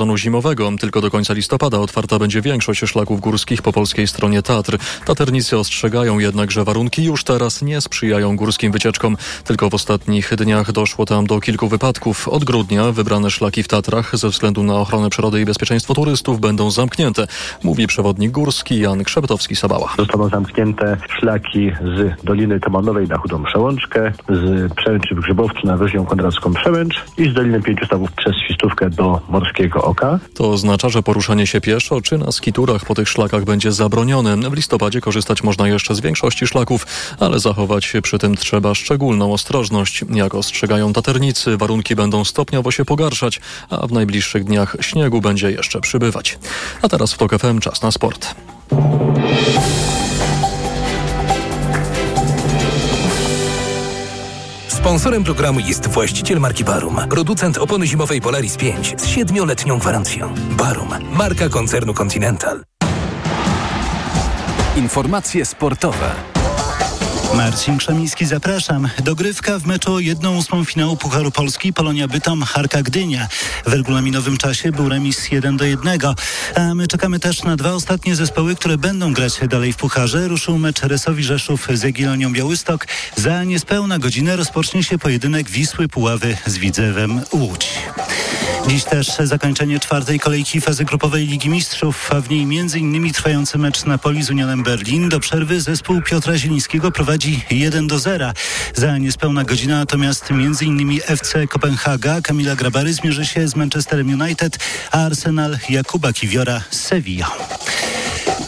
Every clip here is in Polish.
sezonu zimowego. Tylko do końca listopada otwarta będzie większość szlaków górskich po polskiej stronie Tatr. Taternicy ostrzegają jednak, że warunki już teraz nie sprzyjają górskim wycieczkom. Tylko w ostatnich dniach doszło tam do kilku wypadków. Od grudnia wybrane szlaki w Tatrach ze względu na ochronę przyrody i bezpieczeństwo turystów będą zamknięte, mówi przewodnik górski Jan Krzeptowski-Sabała. Zostaną zamknięte szlaki z Doliny Tomanowej na Chudą Przełączkę, z Przełęczy w Grzybowcu na Wyżnią Konradzką Przełęcz i z Doliny Pięciu Stawów przez Świstówkę do Morskiego Oka. To oznacza, że poruszanie się pieszo czy na skiturach po tych szlakach będzie zabronione. W listopadzie korzystać można jeszcze z większości szlaków, ale zachować się przy tym trzeba szczególną ostrożność. Jak ostrzegają taternicy, warunki będą stopniowo się pogarszać, a w najbliższych dniach śniegu będzie jeszcze przybywać. A teraz w TOK FM czas na sport. Sponsorem programu jest właściciel marki Barum, producent opony zimowej Polaris 5 z 7-letnią gwarancją. Barum, marka koncernu Continental. Informacje sportowe. Marcin Krzemiński, zapraszam. Dogrywka w meczu o 1-8 finału Pucharu Polski Polonia Bytom Harka Gdynia. W regulaminowym czasie był remis 1 do 1. A my czekamy też na dwa ostatnie zespoły, które będą grać dalej w Pucharze. Ruszył mecz Resowi Rzeszów z Jagiellonią Białystok. Za niespełna godzinę rozpocznie się pojedynek Wisły Puławy z Widzewem Łódź. Dziś też zakończenie czwartej kolejki fazy grupowej Ligi Mistrzów, a w niej m.in. trwający mecz Napoli z Unionem Berlin. Do przerwy zespół Piotra Zielińskiego prowadzi 1 do 0. Za niespełna godzina natomiast m.in. FC Kopenhaga Kamila Grabary zmierzy się z Manchesterem United, a Arsenal Jakuba Kiwiora z Sevilla.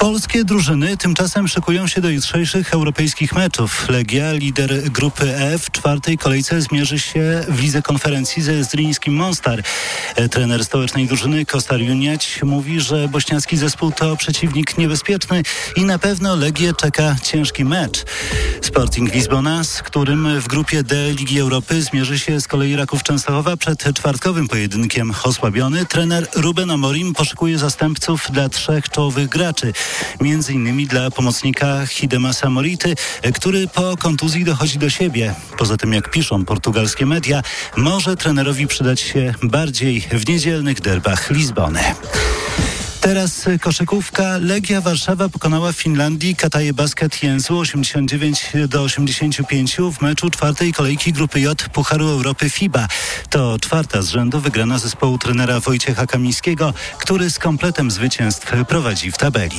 Polskie drużyny tymczasem szykują się do jutrzejszych europejskich meczów. Legia, lider grupy E w czwartej kolejce zmierzy się w lidze konferencji ze Zryńskim Monstar. Trener stołecznej drużyny Kostar Juniać mówi, że bośniacki zespół to przeciwnik niebezpieczny i na pewno Legię czeka ciężki mecz. Sporting Lizbona, z którym w grupie D Ligi Europy zmierzy się z kolei Raków Częstochowa przed czwartkowym pojedynkiem osłabiony. Trener Ruben Amorim poszykuje zastępców dla trzech czołowych graczy między innymi dla pomocnika Hidemasa Mority, który po kontuzji dochodzi do siebie. Poza tym, jak piszą portugalskie media, może trenerowi przydać się bardziej w niedzielnych derbach Lizbony. Teraz koszykówka. Legia Warszawa pokonała w Finlandii Kataje Basket Jęzu 89 do 85 w meczu czwartej kolejki grupy J Pucharu Europy FIBA. To czwarta z rzędu wygrana zespołu trenera Wojciecha Kamińskiego, który z kompletem zwycięstw prowadzi w tabeli.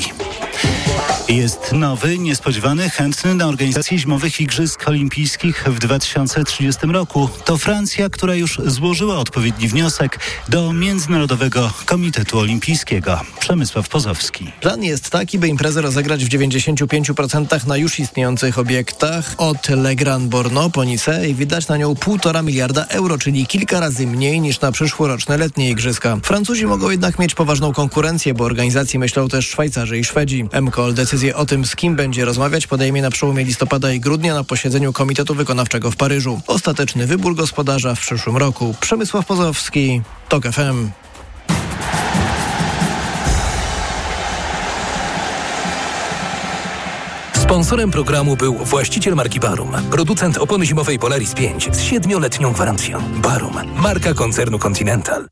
Jest nowy, niespodziewany, chętny na organizację zimowych Igrzysk Olimpijskich w 2030 roku. To Francja, która już złożyła odpowiedni wniosek do Międzynarodowego Komitetu Olimpijskiego. Przemysław Pozowski. Plan jest taki, by imprezę rozegrać w 95% na już istniejących obiektach. Od Le Grand Borno po Nice i widać na nią 1,5 miliarda euro, czyli kilka razy mniej niż na przyszłoroczne letnie igrzyska. Francuzi mogą jednak mieć poważną konkurencję, bo organizacji myślą też Szwajcarzy i Szwedzi. MKOL decyzję o tym, z kim będzie rozmawiać, podejmie na przełomie listopada i grudnia na posiedzeniu Komitetu Wykonawczego w Paryżu. Ostateczny wybór gospodarza w przyszłym roku. Przemysław Pozowski, TOK FM. Sponsorem programu był właściciel marki Barum, producent opony zimowej Polaris 5 z 7-letnią gwarancją. Barum, marka koncernu Continental.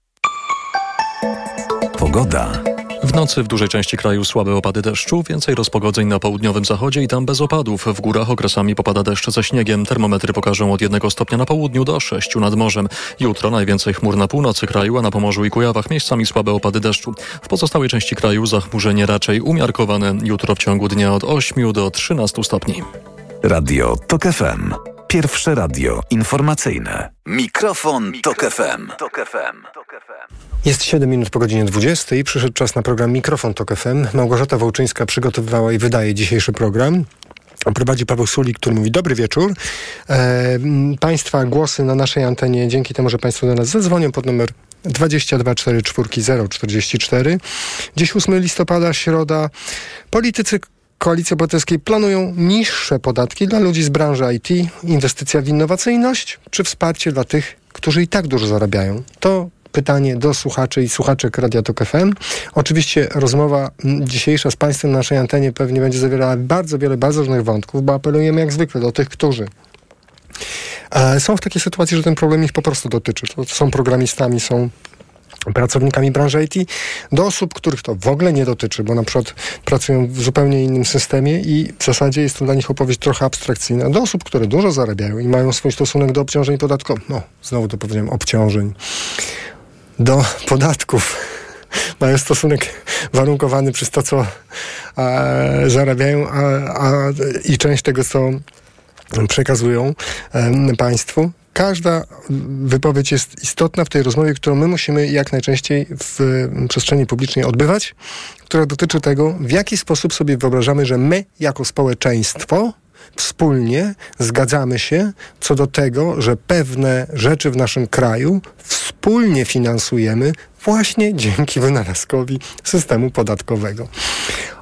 Pogoda. W nocy w dużej części kraju słabe opady deszczu, więcej rozpogodzeń na południowym zachodzie i tam bez opadów. W górach okresami popada deszcz ze śniegiem. Termometry pokażą od 1 stopnia na południu do 6 nad morzem. Jutro najwięcej chmur na północy kraju, a na Pomorzu i Kujawach miejscami słabe opady deszczu. W pozostałej części kraju zachmurzenie raczej umiarkowane. Jutro w ciągu dnia od 8 do 13 stopni. Radio TOK FM. Pierwsze radio informacyjne. Mikrofon, Tok FM. Jest 7 minut po godzinie 20 i przyszedł czas na program Mikrofon Tok FM. Małgorzata Wołczyńska przygotowywała i wydaje dzisiejszy program. Prowadzi Paweł Sulik, który mówi dobry wieczór. E, państwa głosy na naszej antenie, dzięki temu, że Państwo do nas zadzwonią pod numer 2244 Dziś 8 listopada, środa. Politycy Koalicji Obywatelskiej planują niższe podatki dla ludzi z branży IT, inwestycja w innowacyjność, czy wsparcie dla tych, którzy i tak dużo zarabiają? To pytanie do słuchaczy i słuchaczek Radia Tok FM. Oczywiście rozmowa dzisiejsza z Państwem na naszej antenie pewnie będzie zawierała bardzo wiele bardzo różnych wątków, bo apelujemy jak zwykle do tych, którzy są w takiej sytuacji, że ten problem ich po prostu dotyczy. To są programistami, są pracownikami branży IT, do osób, których to w ogóle nie dotyczy, bo na przykład pracują w zupełnie innym systemie i w zasadzie jest to dla nich opowieść trochę abstrakcyjna, do osób, które dużo zarabiają i mają swój stosunek do obciążeń podatkowych, no znowu to powiedziałem, obciążeń, do podatków mają stosunek warunkowany przez to, co a, zarabiają a, a, i część tego, co przekazują um, państwu. Każda wypowiedź jest istotna w tej rozmowie, którą my musimy jak najczęściej w przestrzeni publicznej odbywać, która dotyczy tego, w jaki sposób sobie wyobrażamy, że my jako społeczeństwo wspólnie zgadzamy się co do tego, że pewne rzeczy w naszym kraju wspólnie finansujemy właśnie dzięki wynalazkowi systemu podatkowego.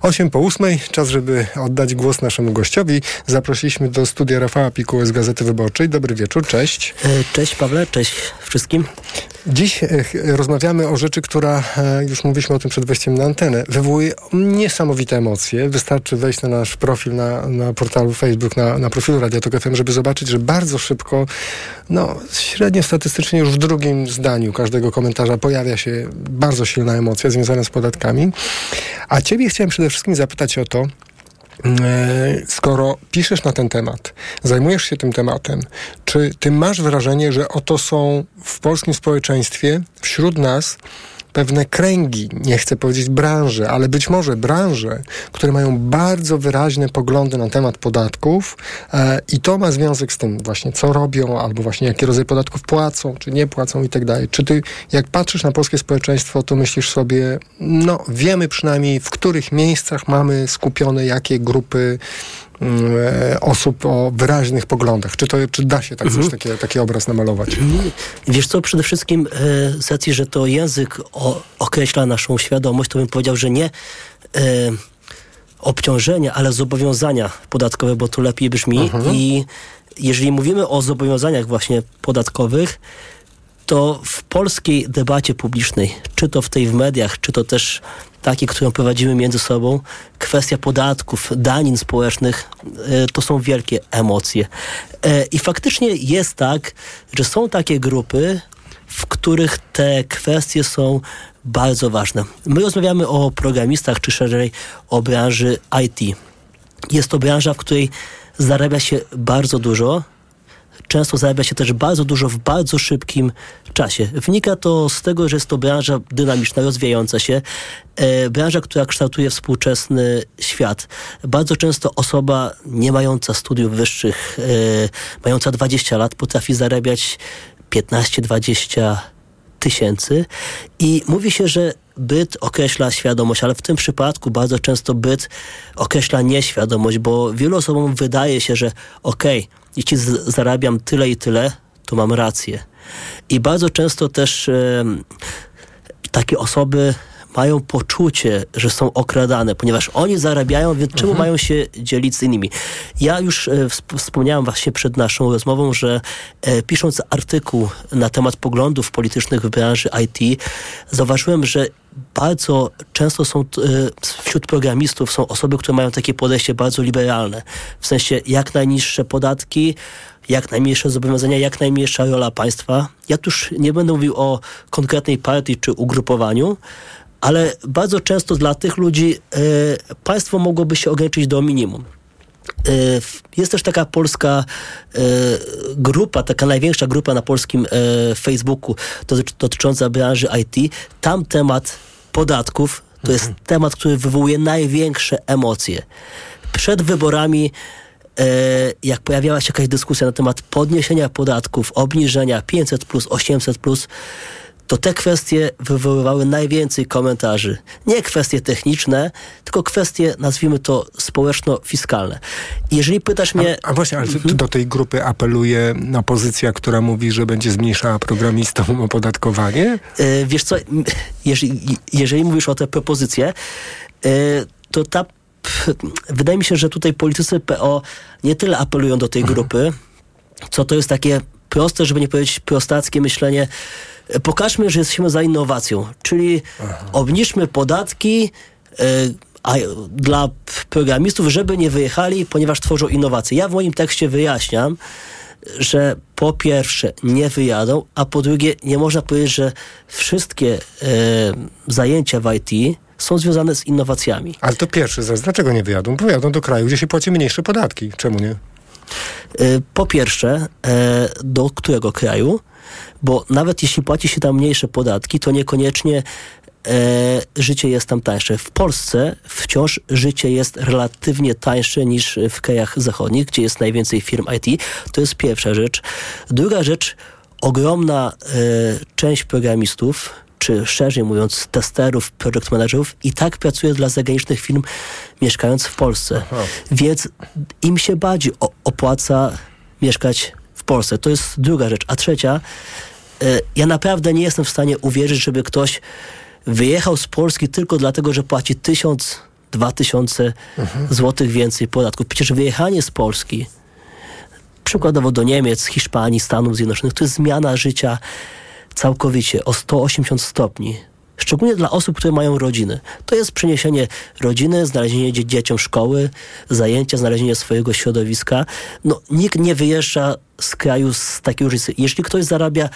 8 po 8, czas, żeby oddać głos naszemu gościowi. Zaprosiliśmy do studia Rafała Pikuły z Gazety Wyborczej. Dobry wieczór, cześć. E, cześć Pawle, cześć wszystkim. Dziś e, rozmawiamy o rzeczy, która, e, już mówiliśmy o tym przed wejściem na antenę, wywołuje niesamowite emocje. Wystarczy wejść na nasz profil na, na portalu Facebook, na, na profilu Radio Tok FM, żeby zobaczyć, że bardzo szybko, no średnio statystycznie już w drugim zdaniu każdego komentarza pojawia się bardzo silna emocja związana z podatkami. A ciebie chciałem przede wszystkim zapytać o to, E, skoro piszesz na ten temat, zajmujesz się tym tematem, czy ty masz wrażenie, że oto są w polskim społeczeństwie wśród nas pewne kręgi, nie chcę powiedzieć branże, ale być może branże, które mają bardzo wyraźne poglądy na temat podatków e, i to ma związek z tym właśnie, co robią, albo właśnie jaki rodzaj podatków płacą, czy nie płacą i tak dalej. Czy ty, jak patrzysz na polskie społeczeństwo, to myślisz sobie, no wiemy przynajmniej, w których miejscach mamy skupione jakie grupy osób o wyraźnych poglądach. Czy, to, czy da się tak mhm. coś, takie, taki obraz namalować? Wiesz co, przede wszystkim e, z racji, że to język o, określa naszą świadomość, to bym powiedział, że nie e, obciążenia, ale zobowiązania podatkowe, bo to lepiej brzmi. Mhm. I jeżeli mówimy o zobowiązaniach właśnie podatkowych, to w polskiej debacie publicznej, czy to w tej w mediach, czy to też takiej, którą prowadzimy między sobą, kwestia podatków, danin społecznych, e, to są wielkie emocje. E, I faktycznie jest tak, że są takie grupy, w których te kwestie są bardzo ważne. My rozmawiamy o programistach, czy szerzej o branży IT. Jest to branża, w której zarabia się bardzo dużo, często zarabia się też bardzo dużo w bardzo szybkim czasie. Wynika to z tego, że jest to branża dynamiczna, rozwijająca się, e, branża, która kształtuje współczesny świat. Bardzo często osoba nie mająca studiów wyższych, e, mająca 20 lat, potrafi zarabiać 15-20 tysięcy i mówi się, że byt określa świadomość, ale w tym przypadku bardzo często byt określa nieświadomość, bo wielu osobom wydaje się, że okej, okay, jeśli zarabiam tyle i tyle, to mam rację. I bardzo często też e, takie osoby mają poczucie, że są okradane, ponieważ oni zarabiają, więc czemu mhm. mają się dzielić z innymi? Ja już e, wspomniałem właśnie przed naszą rozmową, że e, pisząc artykuł na temat poglądów politycznych w branży IT, zauważyłem, że bardzo często są e, wśród programistów są osoby, które mają takie podejście bardzo liberalne. W sensie jak najniższe podatki, jak najmniejsze zobowiązania, jak najmniejsza rola państwa. Ja tu już nie będę mówił o konkretnej partii czy ugrupowaniu, ale bardzo często dla tych ludzi e, państwo mogłoby się ograniczyć do minimum. E, jest też taka polska e, grupa, taka największa grupa na polskim e, Facebooku dotycząca branży IT. Tam temat podatków to jest mhm. temat, który wywołuje największe emocje. Przed wyborami jak pojawiała się jakaś dyskusja na temat podniesienia podatków, obniżenia 500 plus, 800 plus, to te kwestie wywoływały najwięcej komentarzy. Nie kwestie techniczne, tylko kwestie, nazwijmy to, społeczno-fiskalne. Jeżeli pytasz mnie... A, a właśnie, ale mhm. do tej grupy apeluje opozycja, która mówi, że będzie zmniejszała programistom opodatkowanie? Yy, wiesz co, jeżeli, jeżeli mówisz o te propozycje, yy, to ta wydaje mi się, że tutaj politycy PO nie tyle apelują do tej mhm. grupy, co to jest takie proste, żeby nie powiedzieć prostackie myślenie, pokażmy, że jesteśmy za innowacją, czyli Aha. obniżmy podatki e, a, dla programistów, żeby nie wyjechali, ponieważ tworzą innowacje. Ja w moim tekście wyjaśniam, że po pierwsze nie wyjadą, a po drugie nie można powiedzieć, że wszystkie e, zajęcia w IT są związane z innowacjami. Ale to pierwszy zaraz, dlaczego nie wyjadą? Bo wyjadą do kraju, gdzie się płaci mniejsze podatki. Czemu nie? E, po pierwsze, do którego kraju? Bo nawet jeśli płaci się tam mniejsze podatki, to niekoniecznie e, życie jest tam tańsze. W Polsce wciąż życie jest relatywnie tańsze niż w krajach zachodnich, gdzie jest najwięcej firm IT. To jest pierwsza rzecz. Druga rzecz, ogromna e, część programistów, czy szerzej mówiąc testerów, project managerów i tak pracuje dla zagranicznych firm mieszkając w Polsce. Aha. Więc im się bardziej opłaca mieszkać Polsce. To jest druga rzecz. A trzecia, e, ja naprawdę nie jestem w stanie uwierzyć, żeby ktoś wyjechał z Polski tylko dlatego, że płaci tysiąc, dwa tysiące mhm. złotych więcej podatków. Przecież wyjechanie z Polski, przykładowo do Niemiec, Hiszpanii, Stanów Zjednoczonych, to jest zmiana życia całkowicie o 180 stopni. Szczególnie dla osób, które mają rodziny. To jest przeniesienie rodziny, znalezienie dzieciom szkoły, zajęcia, znalezienie swojego środowiska. No, nikt nie wyjeżdża z kraju z takiej różnicy. Jeśli ktoś zarabia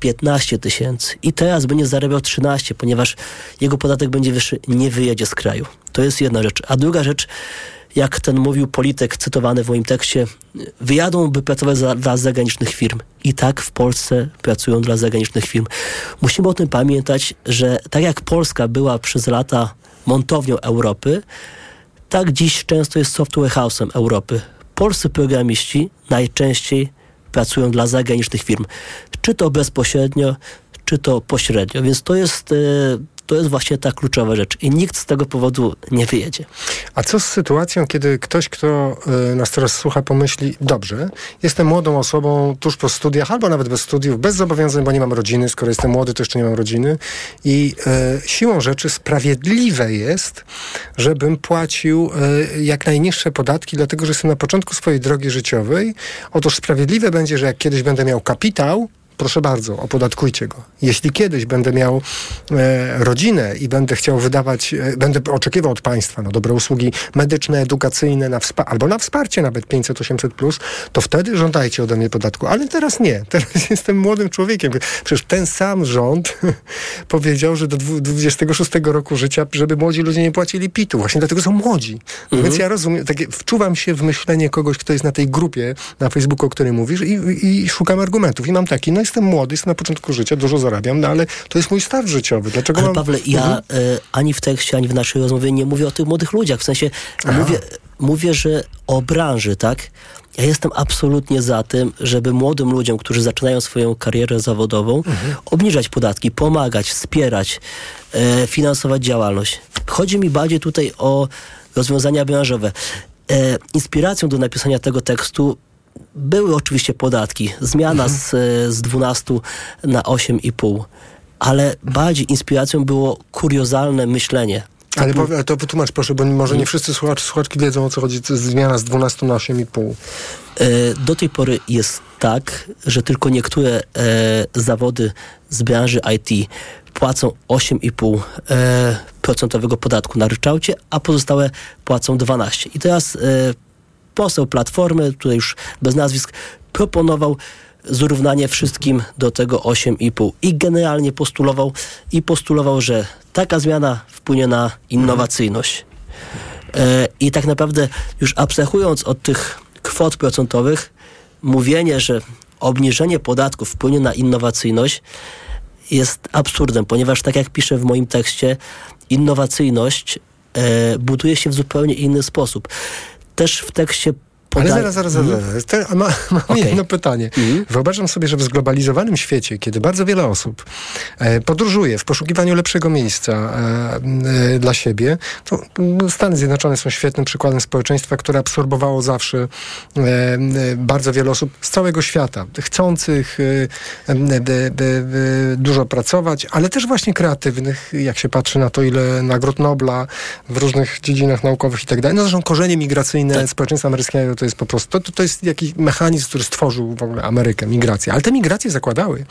15 tysięcy i teraz będzie zarabiał 13, ponieważ jego podatek będzie wyższy, nie wyjedzie z kraju. To jest jedna rzecz. A druga rzecz, jak ten mówił polityk cytowany w moim tekście, wyjadą, by pracować za, dla zagranicznych firm. I tak w Polsce pracują dla zagranicznych firm. Musimy o tym pamiętać, że tak jak Polska była przez lata montownią Europy, tak dziś często jest software house'em Europy. Polscy programiści najczęściej pracują dla zagranicznych firm. Czy to bezpośrednio, czy to pośrednio. Więc to jest, e, to jest właśnie ta kluczowa rzecz. I nikt z tego powodu nie wyjedzie. A co z sytuacją, kiedy ktoś, kto y, nas teraz słucha, pomyśli, dobrze, jestem młodą osobą tuż po studiach, albo nawet bez studiów, bez zobowiązań, bo nie mam rodziny, skoro jestem młody, to jeszcze nie mam rodziny. I y, siłą rzeczy sprawiedliwe jest, żebym płacił y, jak najniższe podatki, dlatego że jestem na początku swojej drogi życiowej. Otóż sprawiedliwe będzie, że jak kiedyś będę miał kapitał, proszę bardzo, opodatkujcie go. Jeśli kiedyś będę miał e, rodzinę i będę chciał wydawać, e, będę oczekiwał od państwa no, dobre usługi medyczne, edukacyjne, na albo na wsparcie nawet 500-800+, plus, to wtedy żądajcie ode mnie podatku. Ale teraz nie. Teraz jestem młodym człowiekiem. Przecież ten sam rząd powiedział, że do 26 roku życia, żeby młodzi ludzie nie płacili PIT-u. Właśnie dlatego są młodzi. Mhm. Więc ja rozumiem, takie, wczuwam się w myślenie kogoś, kto jest na tej grupie na Facebooku, o której mówisz i, i, i szukam argumentów. I mam taki, no jestem młody, jestem na początku życia, dużo zarabiam, no ale to jest mój start życiowy. Dlaczego ale mam... Pawle, ja mhm. y, ani w tekście, ani w naszej rozmowie nie mówię o tych młodych ludziach. W sensie mówię, mówię, że o branży, tak? Ja jestem absolutnie za tym, żeby młodym ludziom, którzy zaczynają swoją karierę zawodową, mhm. obniżać podatki, pomagać, wspierać, e, finansować działalność. Chodzi mi bardziej tutaj o rozwiązania branżowe. E, inspiracją do napisania tego tekstu były oczywiście podatki. Zmiana mhm. z, z 12 na 8,5. Ale bardziej inspiracją było kuriozalne myślenie. Ale powie, to wytłumacz proszę, bo może nie wszyscy słuchacz, słuchaczki wiedzą o co chodzi. Zmiana z 12 na 8,5. E, do tej pory jest tak, że tylko niektóre e, zawody z branży IT płacą 8,5% e, procentowego podatku na ryczałcie, a pozostałe płacą 12. I teraz e, poseł Platformy, tutaj już bez nazwisk, proponował zrównanie wszystkim do tego 8,5 i generalnie postulował i postulował, że taka zmiana wpłynie na innowacyjność. E, I tak naprawdę już abstrahując od tych kwot procentowych, mówienie, że obniżenie podatków wpłynie na innowacyjność jest absurdem, ponieważ tak jak piszę w moim tekście, innowacyjność e, buduje się w zupełnie inny sposób też w tekście ale zaraz, zaraz, zaraz. Mhm. zaraz. Mam, mam okay. jedno pytanie. Mm. Wyobrażam sobie, że w zglobalizowanym świecie, kiedy bardzo wiele osób e, podróżuje w poszukiwaniu lepszego miejsca e, e, dla siebie, to no, Stany Zjednoczone są świetnym przykładem społeczeństwa, które absorbowało zawsze e, e, bardzo wiele osób z całego świata, chcących e, dużo pracować, ale też właśnie kreatywnych, jak się patrzy na to, ile nagród Nobla w różnych dziedzinach naukowych i tak dalej. No zresztą korzenie migracyjne tak. społeczeństwa amerykańskiego to jest po prostu, to, to, jest jakiś mechanizm, który stworzył w ogóle Amerykę, migrację. Ale te migracje zakładały,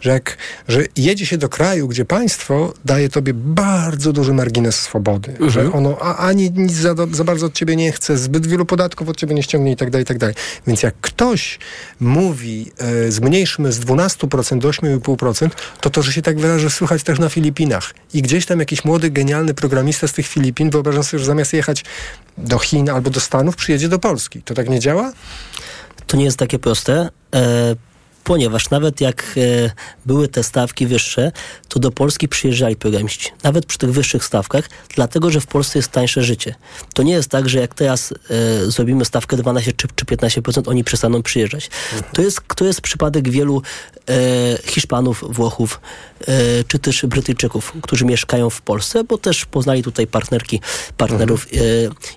że jak, że jedzie się do kraju, gdzie państwo daje tobie bardzo duży margines swobody, Mhm. że ono a, ani nic za, za bardzo od ciebie nie chce, zbyt wielu podatków od ciebie nie ściągnie i tak dalej, i tak dalej. Więc jak ktoś mówi, e, zmniejszmy z 12% do 8,5%, to to, że się tak wyrażę, słychać też na Filipinach. I gdzieś tam jakiś młody, genialny programista z tych Filipin, wyobrażam sobie, że zamiast jechać do Chin albo do Stanów, przyjedzie do Polski. To tak nie działa? To nie jest takie proste, e, ponieważ nawet jak e, były te stawki wyższe, to do Polski przyjeżdżali programiści. Nawet przy tych wyższych stawkach, dlatego że w Polsce jest tańsze życie. To nie jest tak, że jak teraz e, zrobimy stawkę 12 czy, czy 15%, oni przestaną przyjeżdżać. To jest, to jest przypadek wielu e, Hiszpanów, Włochów, czy też Brytyjczyków, którzy mieszkają w Polsce, bo też poznali tutaj partnerki, partnerów. E,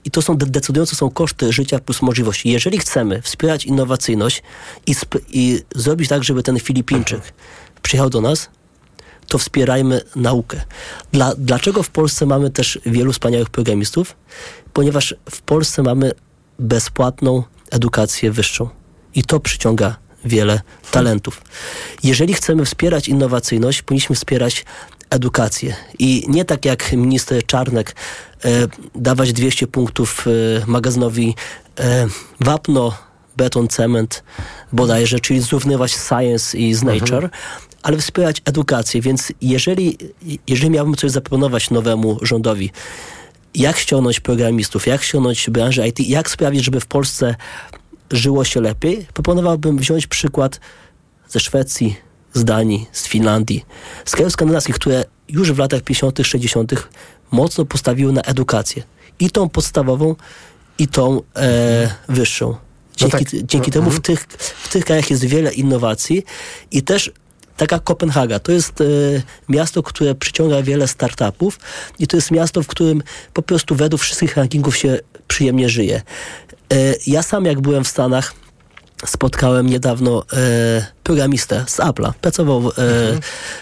I to są de- decydujące są koszty życia plus możliwości. Jeżeli chcemy wspierać innowacyjność i, i zrobić tak, żeby ten Filipińczyk przyjechał do nas, to wspierajmy naukę. Dla, dlaczego w Polsce mamy też wielu wspaniałych programistów? Ponieważ w Polsce mamy bezpłatną edukację wyższą i to przyciąga wiele talentów. Jeżeli chcemy wspierać innowacyjność, powinniśmy wspierać edukację. I nie tak jak minister Czarnek e, dawać 200 punktów e, magazynowi e, wapno, beton, cement bodajże, czyli zrównywać science i z nature, ale wspierać edukację. Więc jeżeli, jeżeli miałbym coś zaproponować nowemu rządowi, jak ściągnąć programistów, jak ściągnąć branżę IT, jak sprawić, żeby w Polsce żyło się lepiej, proponowałbym wziąć przykład ze Szwecji, z Danii, z Finlandii, z krajów skandynawskich, które już w latach 50., 60. mocno postawiły na edukację. I tą podstawową, i tą e, wyższą. Dzięki, tak. dzięki temu w tych, w tych krajach jest wiele innowacji i też taka Kopenhaga. To jest e, miasto, które przyciąga wiele startupów i to jest miasto, w którym po prostu według wszystkich rankingów się przyjemnie żyje. E, ja sam jak byłem w Stanach, spotkałem niedawno e, programistę z Apple'a. Pracował w, e,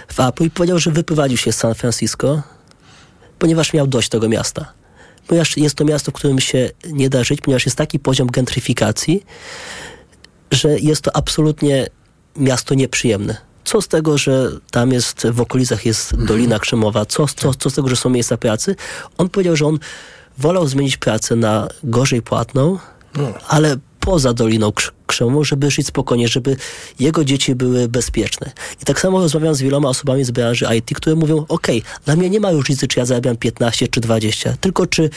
w Apple i powiedział, że wyprowadził się z San Francisco, ponieważ miał dość tego miasta. Ponieważ jest to miasto, w którym się nie da żyć, ponieważ jest taki poziom gentryfikacji, że jest to absolutnie miasto nieprzyjemne. Co z tego, że tam jest, w okolicach jest Dolina Krzemowa, co, co, co z tego, że są miejsca pracy? On powiedział, że on wolał zmienić pracę na gorzej płatną, ale poza Doliną Krz- Krzemową, żeby żyć spokojnie, żeby jego dzieci były bezpieczne. I tak samo rozmawiam z wieloma osobami z branży IT, które mówią, ok, dla mnie nie ma różnicy, czy ja zarabiam 15 czy 20, tylko czy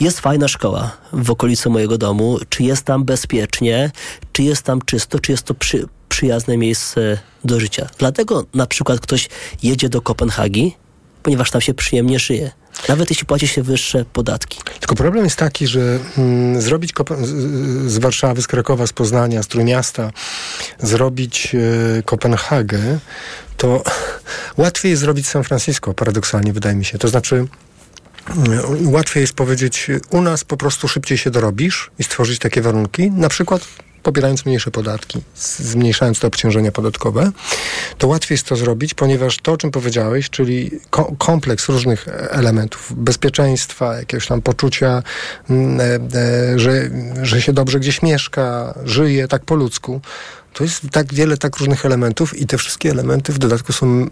jest fajna szkoła w okolicy mojego domu, czy jest tam bezpiecznie, czy jest tam czysto, czy jest to przy, przyjazne miejsce do życia. Dlatego na przykład ktoś jedzie do Kopenhagi, ponieważ tam się przyjemnie żyje. Nawet jeśli płaci się wyższe podatki. Tylko problem jest taki, że mm, zrobić z, Warszawy, z Krakowa, z Poznania, z Trójmiasta, zrobić e, Kopenhagę, to łatwiej jest zrobić San Francisco, paradoksalnie wydaje mi się. To znaczy mm, łatwiej jest powiedzieć, u nas po prostu szybciej się dorobisz i stworzyć takie warunki, na przykład pobierając mniejsze podatki, zmniejszając te obciążenia podatkowe, to łatwiej jest to zrobić, ponieważ to, o czym powiedziałeś, czyli ko- kompleks różnych e, elementów, bezpieczeństwa, jakiegoś tam poczucia, mm, e, e, że, że się dobrze gdzieś mieszka, żyje tak po ludzku, to jest tak wiele tak różnych elementów i te wszystkie elementy w dodatku są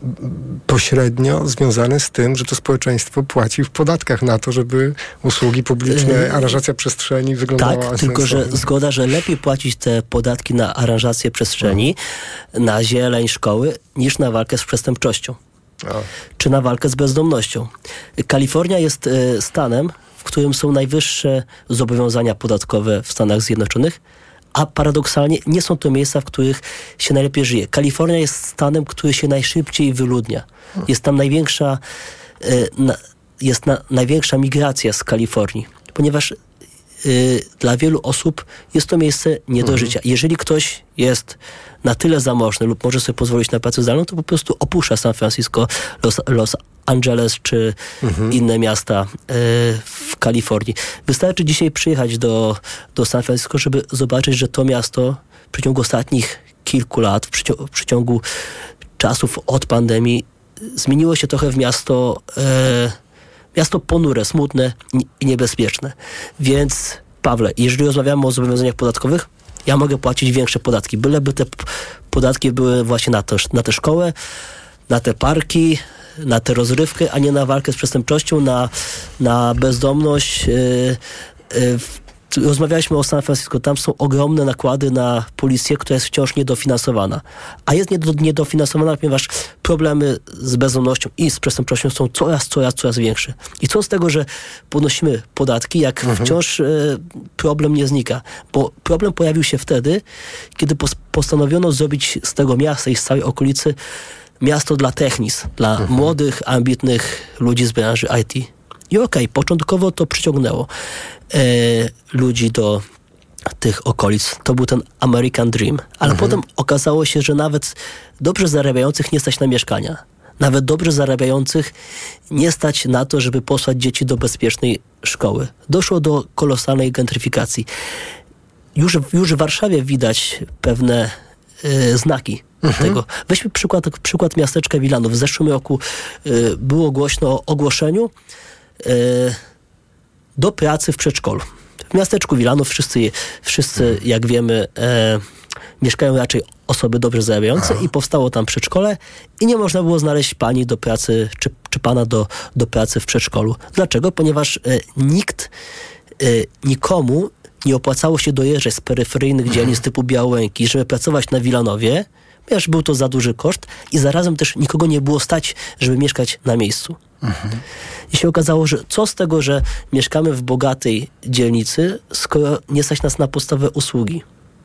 pośrednio związane z tym, że to społeczeństwo płaci w podatkach na to, żeby usługi publiczne, Yy, aranżacja przestrzeni wyglądała Tak, tylko że sensownie. zgoda, że lepiej płacić te podatki na aranżację przestrzeni, na zieleń szkoły, niż na walkę z przestępczością, A. czy na walkę z bezdomnością. Kalifornia jest e, stanem, w którym są najwyższe zobowiązania podatkowe w Stanach Zjednoczonych, a paradoksalnie nie są to miejsca, w których się najlepiej żyje. Kalifornia jest stanem, który się najszybciej wyludnia. Jest tam największa, e, jest na, największa migracja z Kalifornii, ponieważ y, dla wielu osób jest to miejsce nie do życia. Jeżeli ktoś jest na tyle zamożny lub może sobie pozwolić na pracę zdalną, to po prostu opuszcza San Francisco, Los, Los Angeles czy inne miasta y, w Kalifornii. Wystarczy dzisiaj przyjechać do, do San Francisco, żeby zobaczyć, że to miasto w przeciągu ostatnich kilku lat, w, przycią- w przeciągu czasów od pandemii, zmieniło się trochę w miasto, e, miasto ponure, smutne i niebezpieczne. Więc Pawle, jeżeli rozmawiamy o zobowiązaniach podatkowych, ja mogę płacić większe podatki, byleby te podatki były właśnie na, to, na tę szkołę, na te parki, na tę rozrywkę, a nie na walkę z przestępczością, na, na bezdomność. Yy, yy, rozmawialiśmy o San Francisco, tam są ogromne nakłady na policję, która jest wciąż niedofinansowana. A jest niedofinansowana, ponieważ problemy z bezdomnością i z przestępczością są coraz, coraz, coraz większe. I co z tego, że podnosimy podatki, jak mhm. wciąż e, problem nie znika? Bo problem pojawił się wtedy, kiedy postanowiono zrobić z tego miasta i z całej okolicy miasto dla technis, dla mhm. młodych, ambitnych ludzi z branży IT. I okej, okay, początkowo to przyciągnęło e, ludzi do tych okolic. To był ten American Dream. Ale mhm. potem okazało się, że nawet dobrze zarabiających nie stać na mieszkania. Nawet dobrze zarabiających nie stać na to, żeby posłać dzieci do bezpiecznej szkoły. Doszło do kolosalnej gentryfikacji. Już, już w Warszawie widać pewne y, znaki mhm. tego. Weźmy przykład, przykład miasteczka Wilanów. W zeszłym roku y, było głośno o ogłoszeniu do pracy w przedszkolu. W miasteczku Wilanów wszyscy, wszyscy jak wiemy, e, mieszkają raczej osoby dobrze zarabiające i powstało tam przedszkole i nie można było znaleźć pani do pracy, czy, czy pana do, do pracy w przedszkolu. Dlaczego? Ponieważ e, nikt, e, nikomu nie opłacało się dojeżdżać z peryferyjnych dzielnic typu Białęki, żeby pracować na Wilanowie, ponieważ był to za duży koszt i zarazem też nikogo nie było stać, żeby mieszkać na miejscu. Mhm. I się okazało, że co z tego, że mieszkamy w bogatej dzielnicy, skoro nie stać nas na podstawowe usługi.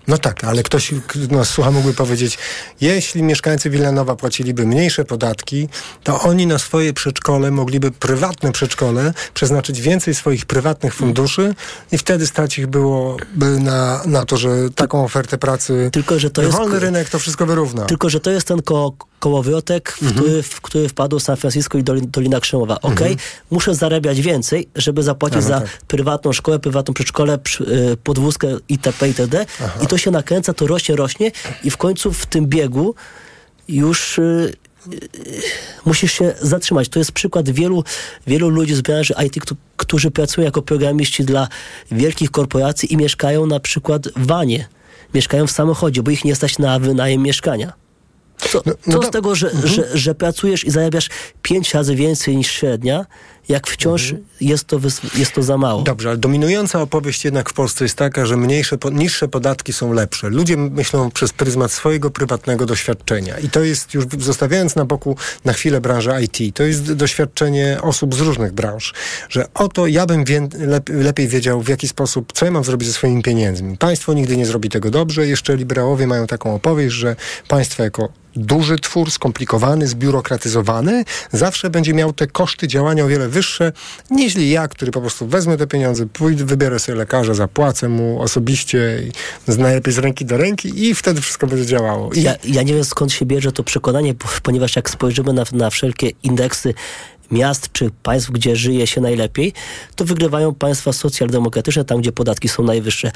No tak, ale ktoś nas słucha mógłby powiedzieć, jeśli mieszkańcy Wilanowa płaciliby mniejsze podatki, to oni na swoje przedszkole mogliby prywatne przedszkole przeznaczyć więcej swoich prywatnych funduszy i wtedy stać ich byłoby na, na to, że taką ofertę pracy, tylko, że to jest, wolny rynek to wszystko wyrówna. Tylko, że to jest ten ko kołowrotek, w, mhm. który, w który wpadł San Francisco i Dolina Krzemowa. Ok, mhm. muszę zarabiać więcej, żeby zapłacić za tak. prywatną szkołę, prywatną przedszkole, y, podwózkę itp. itd. Aha. I to się nakręca, to rośnie, rośnie i w końcu w tym biegu już y, y, musisz się zatrzymać. To jest przykład wielu, wielu ludzi z branży IT, którzy pracują jako programiści dla wielkich korporacji i mieszkają na przykład w wanie. Mieszkają w samochodzie, bo ich nie stać na wynajem mieszkania. Co, no, no co z tego, że, mhm. że, że pracujesz i zarabiasz pięć razy więcej niż średnia, jak wciąż mhm. jest, to jest to za mało. Dobrze, ale dominująca opowieść jednak w Polsce jest taka, że mniejsze, niższe podatki są lepsze. Ludzie myślą przez pryzmat swojego prywatnego doświadczenia. I to jest, już zostawiając na boku na chwilę branżę IT, to jest doświadczenie osób z różnych branż, że oto ja bym wie, lepiej wiedział, w jaki sposób, co ja mam zrobić ze swoimi pieniędzmi. Państwo nigdy nie zrobi tego dobrze. Jeszcze liberałowie mają taką opowieść, że państwo jako duży twór, skomplikowany, zbiurokratyzowany, zawsze będzie miał te koszty działania o wiele wyższe niż ja, który po prostu wezmę te pieniądze, pójdę, wybiorę sobie lekarza, zapłacę mu osobiście, najlepiej z ręki do ręki i wtedy wszystko będzie działało. I... Ja, ja nie wiem skąd się bierze to przekonanie, ponieważ jak spojrzymy na, na wszelkie indeksy miast czy państw, gdzie żyje się najlepiej, to wygrywają państwa socjaldemokratyczne, tam gdzie podatki są najwyższe.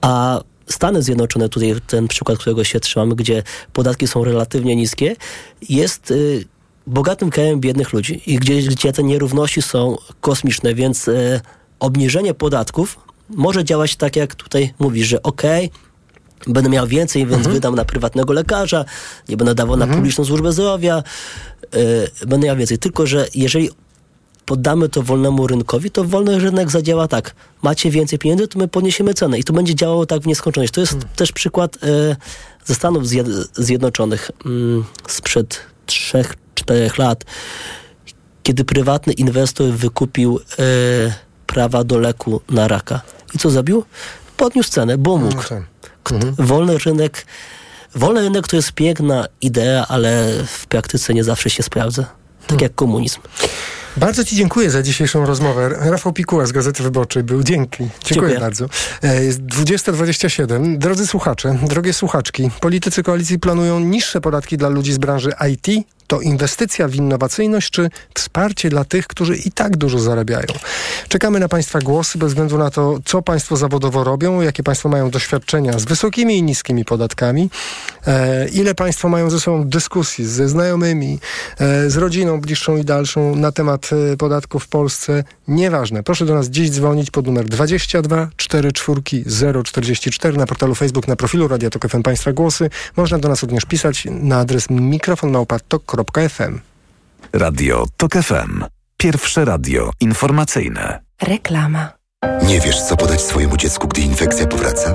A Stany Zjednoczone, tutaj ten przykład, którego się trzymamy, gdzie podatki są relatywnie niskie, jest y, bogatym krajem biednych ludzi i gdzie, gdzie te nierówności są kosmiczne, więc y, obniżenie podatków może działać tak, jak tutaj mówisz, że okej, okay, będę miał więcej, więc mhm. wydam na prywatnego lekarza, nie będę dawał mhm. na publiczną służbę zdrowia, yy, będę miał więcej. Tylko, że jeżeli poddamy to wolnemu rynkowi, to wolny rynek zadziała tak. Macie więcej pieniędzy, to my podniesiemy cenę. I to będzie działało tak w nieskończoność. To jest hmm. też przykład e, ze Stanów Zjednoczonych mm, sprzed 3-4 lat, kiedy prywatny inwestor wykupił e, prawa do leku na raka. I co zrobił? Podniósł cenę, bo mógł. Mhm. mhm. Wolny rynek Wolny rynek to jest piękna idea, ale w praktyce nie zawsze się sprawdza. Tak hmm. jak komunizm. Bardzo Ci dziękuję za dzisiejszą rozmowę. Rafał Pikuła z Gazety Wyborczej był. Dzięki. Dziękuję, dziękuję. bardzo. E, jest 20.27. Drodzy słuchacze, drogie słuchaczki, politycy koalicji planują niższe podatki dla ludzi z branży IT, to inwestycja w innowacyjność czy wsparcie dla tych, którzy i tak dużo zarabiają? Czekamy na Państwa głosy bez względu na to, co Państwo zawodowo robią, jakie Państwo mają doświadczenia z wysokimi i niskimi podatkami, e, ile Państwo mają ze sobą dyskusji ze znajomymi, e, z rodziną bliższą i dalszą na temat e, podatków w Polsce. Nieważne. Proszę do nas dziś dzwonić pod numer 22 44 044 na portalu Facebook, na profilu Radia Tok FM Państwa Głosy. Można do nas również pisać na adres mikrofonmałpatok.fm. Radio TOK FM. Pierwsze radio informacyjne. Reklama. Nie wiesz, co podać swojemu dziecku, gdy infekcja powraca?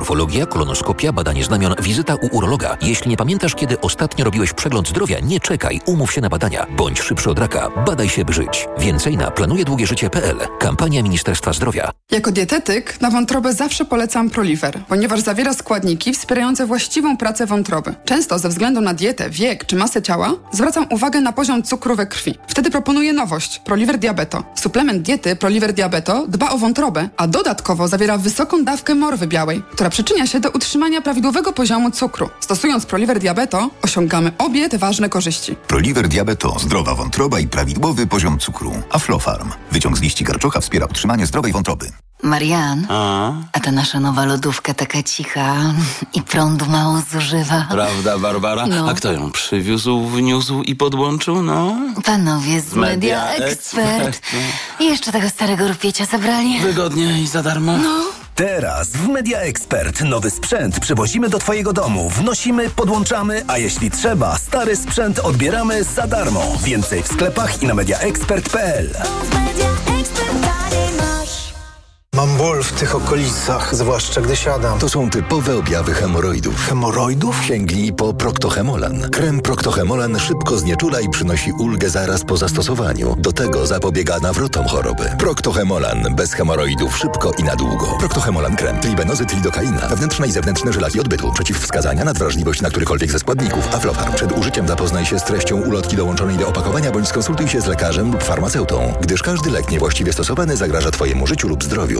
Morfologia, kolonoskopia, badanie znamion, wizyta u urologa. Jeśli nie pamiętasz, kiedy ostatnio robiłeś przegląd zdrowia, nie czekaj, umów się na badania. Bądź szybszy od raka. Badaj się, by żyć. Więcej na planujedługieżycie.pl. Kampania Ministerstwa Zdrowia. Jako dietetyk na wątrobę zawsze polecam Proliver, ponieważ zawiera składniki wspierające właściwą pracę wątroby. Często ze względu na dietę, wiek czy masę ciała zwracam uwagę na poziom cukru we krwi. Wtedy proponuję nowość Proliver Diabeto. Suplement diety Proliver Diabeto dba o wątrobę, a dodatkowo zawiera wysoką dawkę morwy białej, która przyczynia się do utrzymania prawidłowego poziomu cukru. Stosując Proliver Diabeto osiągamy obie te ważne korzyści. Proliver Diabeto, zdrowa wątroba i prawidłowy poziom cukru. Aflofarm. Wyciąg z liści karczocha wspiera utrzymanie zdrowej wątroby. Marian, A? a ta nasza nowa lodówka taka cicha i prądu mało zużywa. Prawda, Barbara? No. A kto ją przywiózł, wniósł i podłączył? No. Panowie z Media, Media Expert. Expert, I jeszcze tego starego rupiecia zabrali. Wygodnie i za darmo. No. Teraz w Media Expert nowy sprzęt przywozimy do Twojego domu, wnosimy, podłączamy, a jeśli trzeba, stary sprzęt odbieramy za darmo. Więcej w sklepach i na mediaexpert.pl. Mam ból w tych okolicach, zwłaszcza gdy siadam. To są typowe objawy hemoroidów. Hemoroidów? Sięgnij po Proctohemolan. Krem Proctohemolan szybko znieczula i przynosi ulgę zaraz po zastosowaniu. Do tego zapobiega nawrotom choroby. Proctohemolan. Bez hemoroidów szybko i na długo. Proctohemolan krem. Tribenozy, lidokaina. Wewnętrzne i zewnętrzne żelaki odbytu. Przeciwwskazania na wrażliwość na którykolwiek ze składników. Aflofarm. Przed użyciem zapoznaj się z treścią ulotki dołączonej do opakowania bądź skonsultuj się z lekarzem lub farmaceutą, gdyż każdy lek niewłaściwie stosowany zagraża Twojemu życiu lub zdrowiu.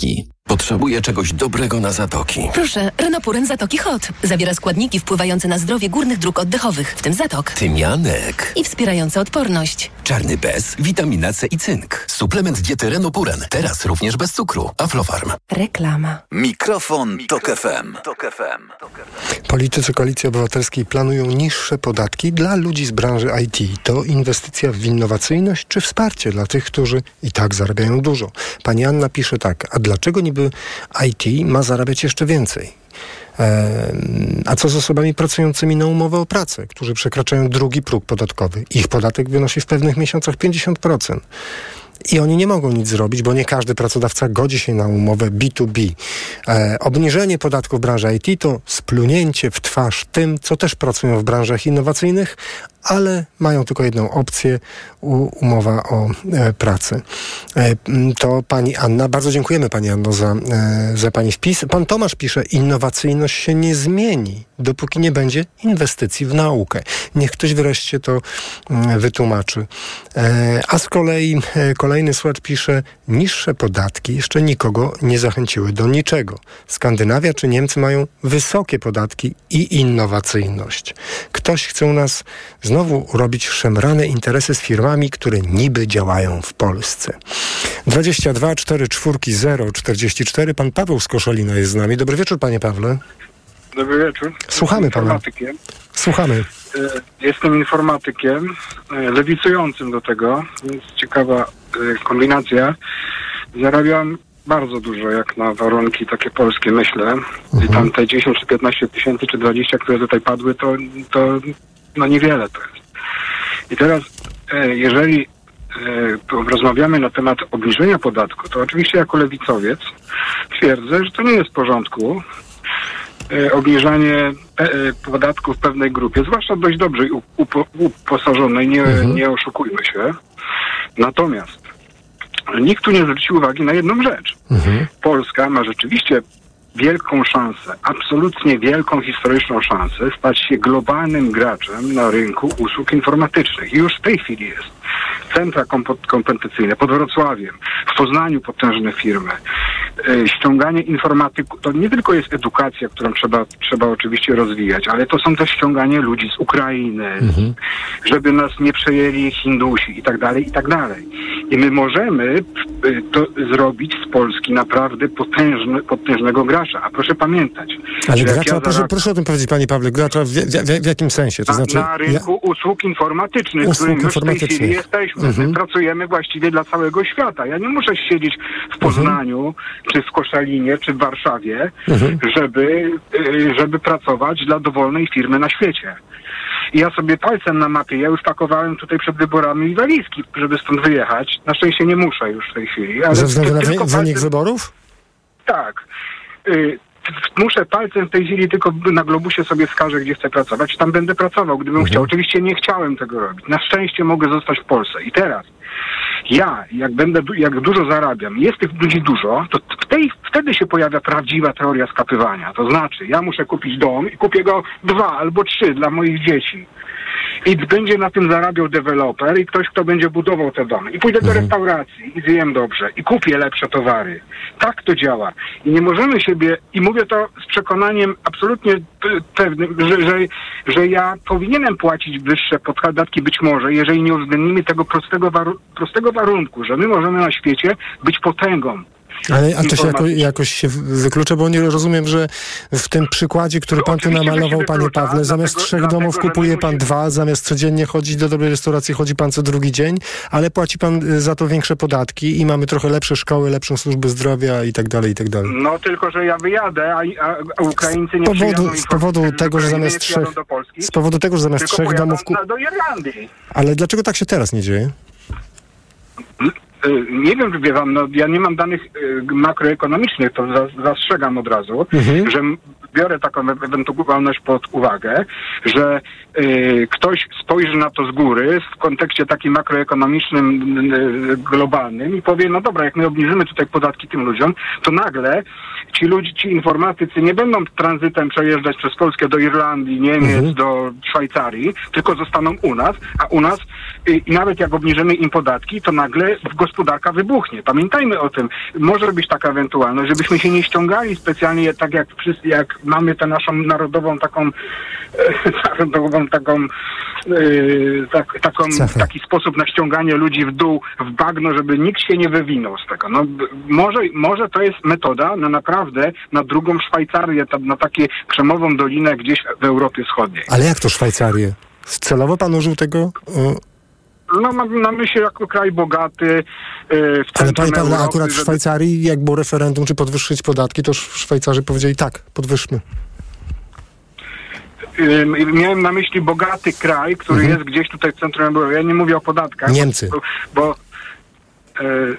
Римский. Potrzebuję czegoś dobrego na zatoki. Proszę, Renopuren Zatoki Hot. Zawiera składniki wpływające na zdrowie górnych dróg oddechowych, w tym zatok. Tymianek. I wspierające odporność. Czarny bez, witamina C i cynk. Suplement diety Renopuren. Teraz również bez cukru. Aflofarm. Reklama. Mikrofon, Tok FM. Tok FM. Politycy Koalicji Obywatelskiej planują niższe podatki dla ludzi z branży IT. To inwestycja w innowacyjność czy wsparcie dla tych, którzy i tak zarabiają dużo? Pani Anna pisze tak, a dlaczego niby IT ma zarabiać jeszcze więcej? A co z osobami pracującymi na umowę o pracę, którzy przekraczają drugi próg podatkowy? Ich podatek wynosi w pewnych miesiącach 50%. I oni nie mogą nic zrobić, bo nie każdy pracodawca godzi się na umowę B2B. E, obniżenie podatków w branży IT to splunięcie w twarz tym, co też pracują w branżach innowacyjnych, ale mają tylko jedną opcję, umowa o e, pracę. E, to pani Anna, bardzo dziękujemy pani Anno za, e, za pani wpis. Pan Tomasz pisze, innowacyjność się nie zmieni, dopóki nie będzie inwestycji w naukę. Niech ktoś wreszcie to wytłumaczy. E, a z kolei e, kolejny słuchacz pisze, niższe podatki jeszcze nikogo nie zachęciły do niczego. Skandynawia czy Niemcy mają wysokie podatki i innowacyjność. Ktoś chce u nas znowu robić szemrane interesy z firmami, które niby działają w Polsce. 22 4 4 0 44. Pan Paweł z Koszalina jest z nami. Dobry wieczór, panie Pawle. Dobry wieczór. Słuchamy pana. Słuchamy. E, Jestem informatykiem, e, lewicującym do tego. Jest ciekawa e, kombinacja. Zarabiam bardzo dużo, jak na warunki takie polskie, myślę. I tam te 10 czy 15 tysięcy, czy 20, które tutaj padły, to, to no niewiele to jest. I teraz, e, jeżeli e, rozmawiamy na temat obniżenia podatku, to oczywiście jako lewicowiec twierdzę, że to nie jest w porządku e, obniżanie e, podatków pewnej grupie, zwłaszcza dość dobrze uposażonej, nie, nie oszukujmy się. Natomiast nikt tu nie zwrócił uwagi na jedną rzecz. Polska ma rzeczywiście wielką szansę, absolutnie wielką historyczną szansę stać się globalnym graczem na rynku usług informatycznych. Już w tej chwili jest. Centra kompetencyjne pod Wrocławiem, w Poznaniu potężne firmy. E, ściąganie informatyków, to nie tylko jest edukacja, którą trzeba, trzeba oczywiście rozwijać, ale to są też ściąganie ludzi z Ukrainy, żeby nas nie przejęli Hindusi i tak dalej, i tak dalej. I my możemy y, to zrobić z Polski naprawdę potężny, potężnego gracza. A proszę pamiętać, Ale gracza, ja proszę, proszę o tym powiedzieć, panie Pawle, gracza w, w, w, jakim sensie? To na, znaczy, na rynku usług informatycznych, Usług którym już w tej informatycznych. chwili jesteśmy. Mhm. My pracujemy właściwie dla całego świata. Ja nie muszę siedzieć w Poznaniu, czy w Koszalinie, czy w Warszawie, Mhm. żeby, y, żeby pracować dla dowolnej firmy na świecie. I ja sobie palcem na mapie, ja już pakowałem tutaj przed wyborami walizki, żeby stąd wyjechać. Na szczęście nie muszę już w tej chwili. Ale ze względu na wynik wyborów? tak. Y, Muszę palcem w tej chwili tylko na globusie sobie wskażę, gdzie chcę pracować. Tam będę pracował, gdybym chciał. Oczywiście nie chciałem tego robić. Na szczęście mogę zostać w Polsce. I teraz ja, jak będę, jak dużo zarabiam, jest tych ludzi dużo, to w tej, wtedy się pojawia prawdziwa teoria skapywania. To znaczy, ja muszę kupić dom i kupię go dwa albo trzy dla moich dzieci. I będzie na tym zarabiał deweloper i ktoś, kto będzie budował te domy. I pójdę do restauracji i zjem dobrze i kupię lepsze towary. Tak to działa. I nie możemy siebie, i mówię to z przekonaniem absolutnie pewnym, że, że, że ja powinienem płacić wyższe podatki być może, jeżeli nie uwzględnimy tego prostego, waru- prostego warunku, że my możemy na świecie być potęgą. Ale a to się jako, jakoś się wyklucza, bo nie rozumiem, że w tym przykładzie, który pan tu namalował, panie Pawle, zamiast trzech domów kupuje pan dwa, zamiast codziennie chodzić do dobrej restauracji, chodzi pan co drugi dzień, ale płaci pan y, za to większe podatki i mamy trochę lepsze szkoły, lepszą służbę zdrowia i tak dalej, i tak dalej. No tylko, że ja wyjadę, a, a, Ukraińcy nie Z powodu, z powodu tego, że zamiast trzech, z powodu tego, że zamiast trzech domów... Ku... na, do Irlandii. Ale dlaczego tak się teraz nie dzieje? Y, Nie wiem, czy wie wam, no, ja nie mam danych y, makroekonomicznych, to za- zastrzegam od razu, Mhm. że biorę taką e- ewentualność pod uwagę, że y, ktoś spojrzy na to z góry w kontekście takim makroekonomicznym, y, globalnym i powie, no dobra, jak my obniżymy tutaj podatki tym ludziom, to nagle ci ludzie, ci informatycy nie będą tranzytem przejeżdżać przez Polskę do Irlandii, Niemiec, Mhm. do Szwajcarii, tylko zostaną u nas, a u nas i nawet jak obniżymy im podatki, to nagle gospodarka wybuchnie. Pamiętajmy o tym. Może być taka ewentualność, żebyśmy się nie ściągali specjalnie tak jak, wszyscy, jak mamy tę naszą narodową taką e, narodową taką e, tak, taką, taki sposób na ściąganie ludzi w dół, w bagno, żeby nikt się nie wywinął z tego. No, może, może to jest metoda na naprawdę na drugą Szwajcarię, tam, na takie krzemową dolinę gdzieś w Europie Wschodniej. Ale jak to Szwajcarię? Celowo pan użył tego? No mam na myśli jako kraj bogaty y, w Ale panie Pawle, Europy, akurat w Szwajcarii, jak było referendum, czy podwyższyć podatki, to Sz- Szwajcarzy powiedzieli tak, podwyższmy. miałem na myśli bogaty kraj, który Mhm. jest gdzieś tutaj w centrum Europy. Ja nie mówię o podatkach. Niemcy. Bo, bo mm,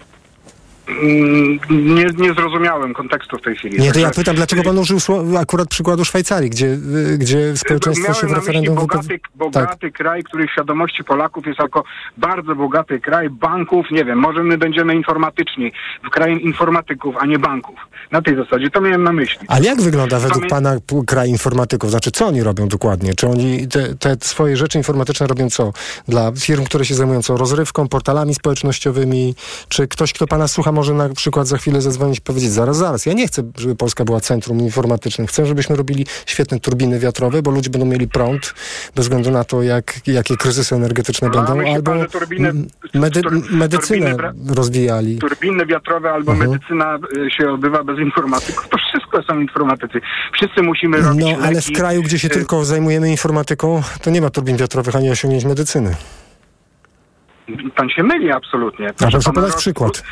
nie, nie zrozumiałem kontekstu w tej chwili. Nie, to ja Także- pytam, dlaczego pan użył akurat przykładu Szwajcarii, gdzie, y, gdzie społeczeństwo się Miałem w na myśli referendum bogaty, bogaty kraj, który w świadomości Polaków jest jako bardzo bogaty kraj banków, nie wiem, może my będziemy informatyczni, w krajem informatyków, a nie banków. Na tej zasadzie to miałem na myśli. Ale jak wygląda według Pamię- pana kraj informatyków? Znaczy, co oni robią dokładnie? Czy oni te, te swoje rzeczy informatyczne robią co? Dla firm, które się zajmują co? Rozrywką, portalami społecznościowymi? Czy ktoś, kto pana słucha, może może na przykład za chwilę zadzwonić i powiedzieć, zaraz, zaraz, ja nie chcę, żeby Polska była centrum informatycznym. Chcę, żebyśmy robili świetne turbiny wiatrowe, bo ludzie będą mieli prąd, bez względu na to, jak, jakie kryzysy energetyczne No, będą, albo pan, turbiny- medy, medycynę turbiny rozwijali. Turbiny wiatrowe albo Mhm. medycyna y, się odbywa bez informatyków. To wszystko są informatycy. Wszyscy musimy robić No, ale w leki, kraju, gdzie się y, tylko zajmujemy informatyką, to nie ma turbin wiatrowych ani osiągnięć medycyny. Pan się myli absolutnie. A proszę pana, podać przykład.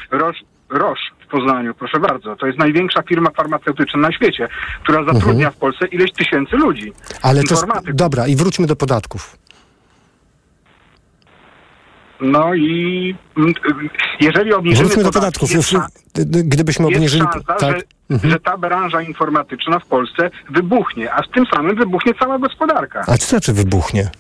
Roche w Poznaniu, proszę bardzo. To jest największa firma farmaceutyczna na świecie, która zatrudnia Mhm. w Polsce ileś tysięcy ludzi. Ale to... Informatyków. Dobra, i wróćmy do podatków. No i mm, jeżeli obniżymy Wróćmy do podatków. jest, gdybyśmy jest obniżyli... szansa, tak. że, Mhm. że ta branża informatyczna w Polsce wybuchnie, a z tym samym wybuchnie cała gospodarka. A co znaczy wybuchnie?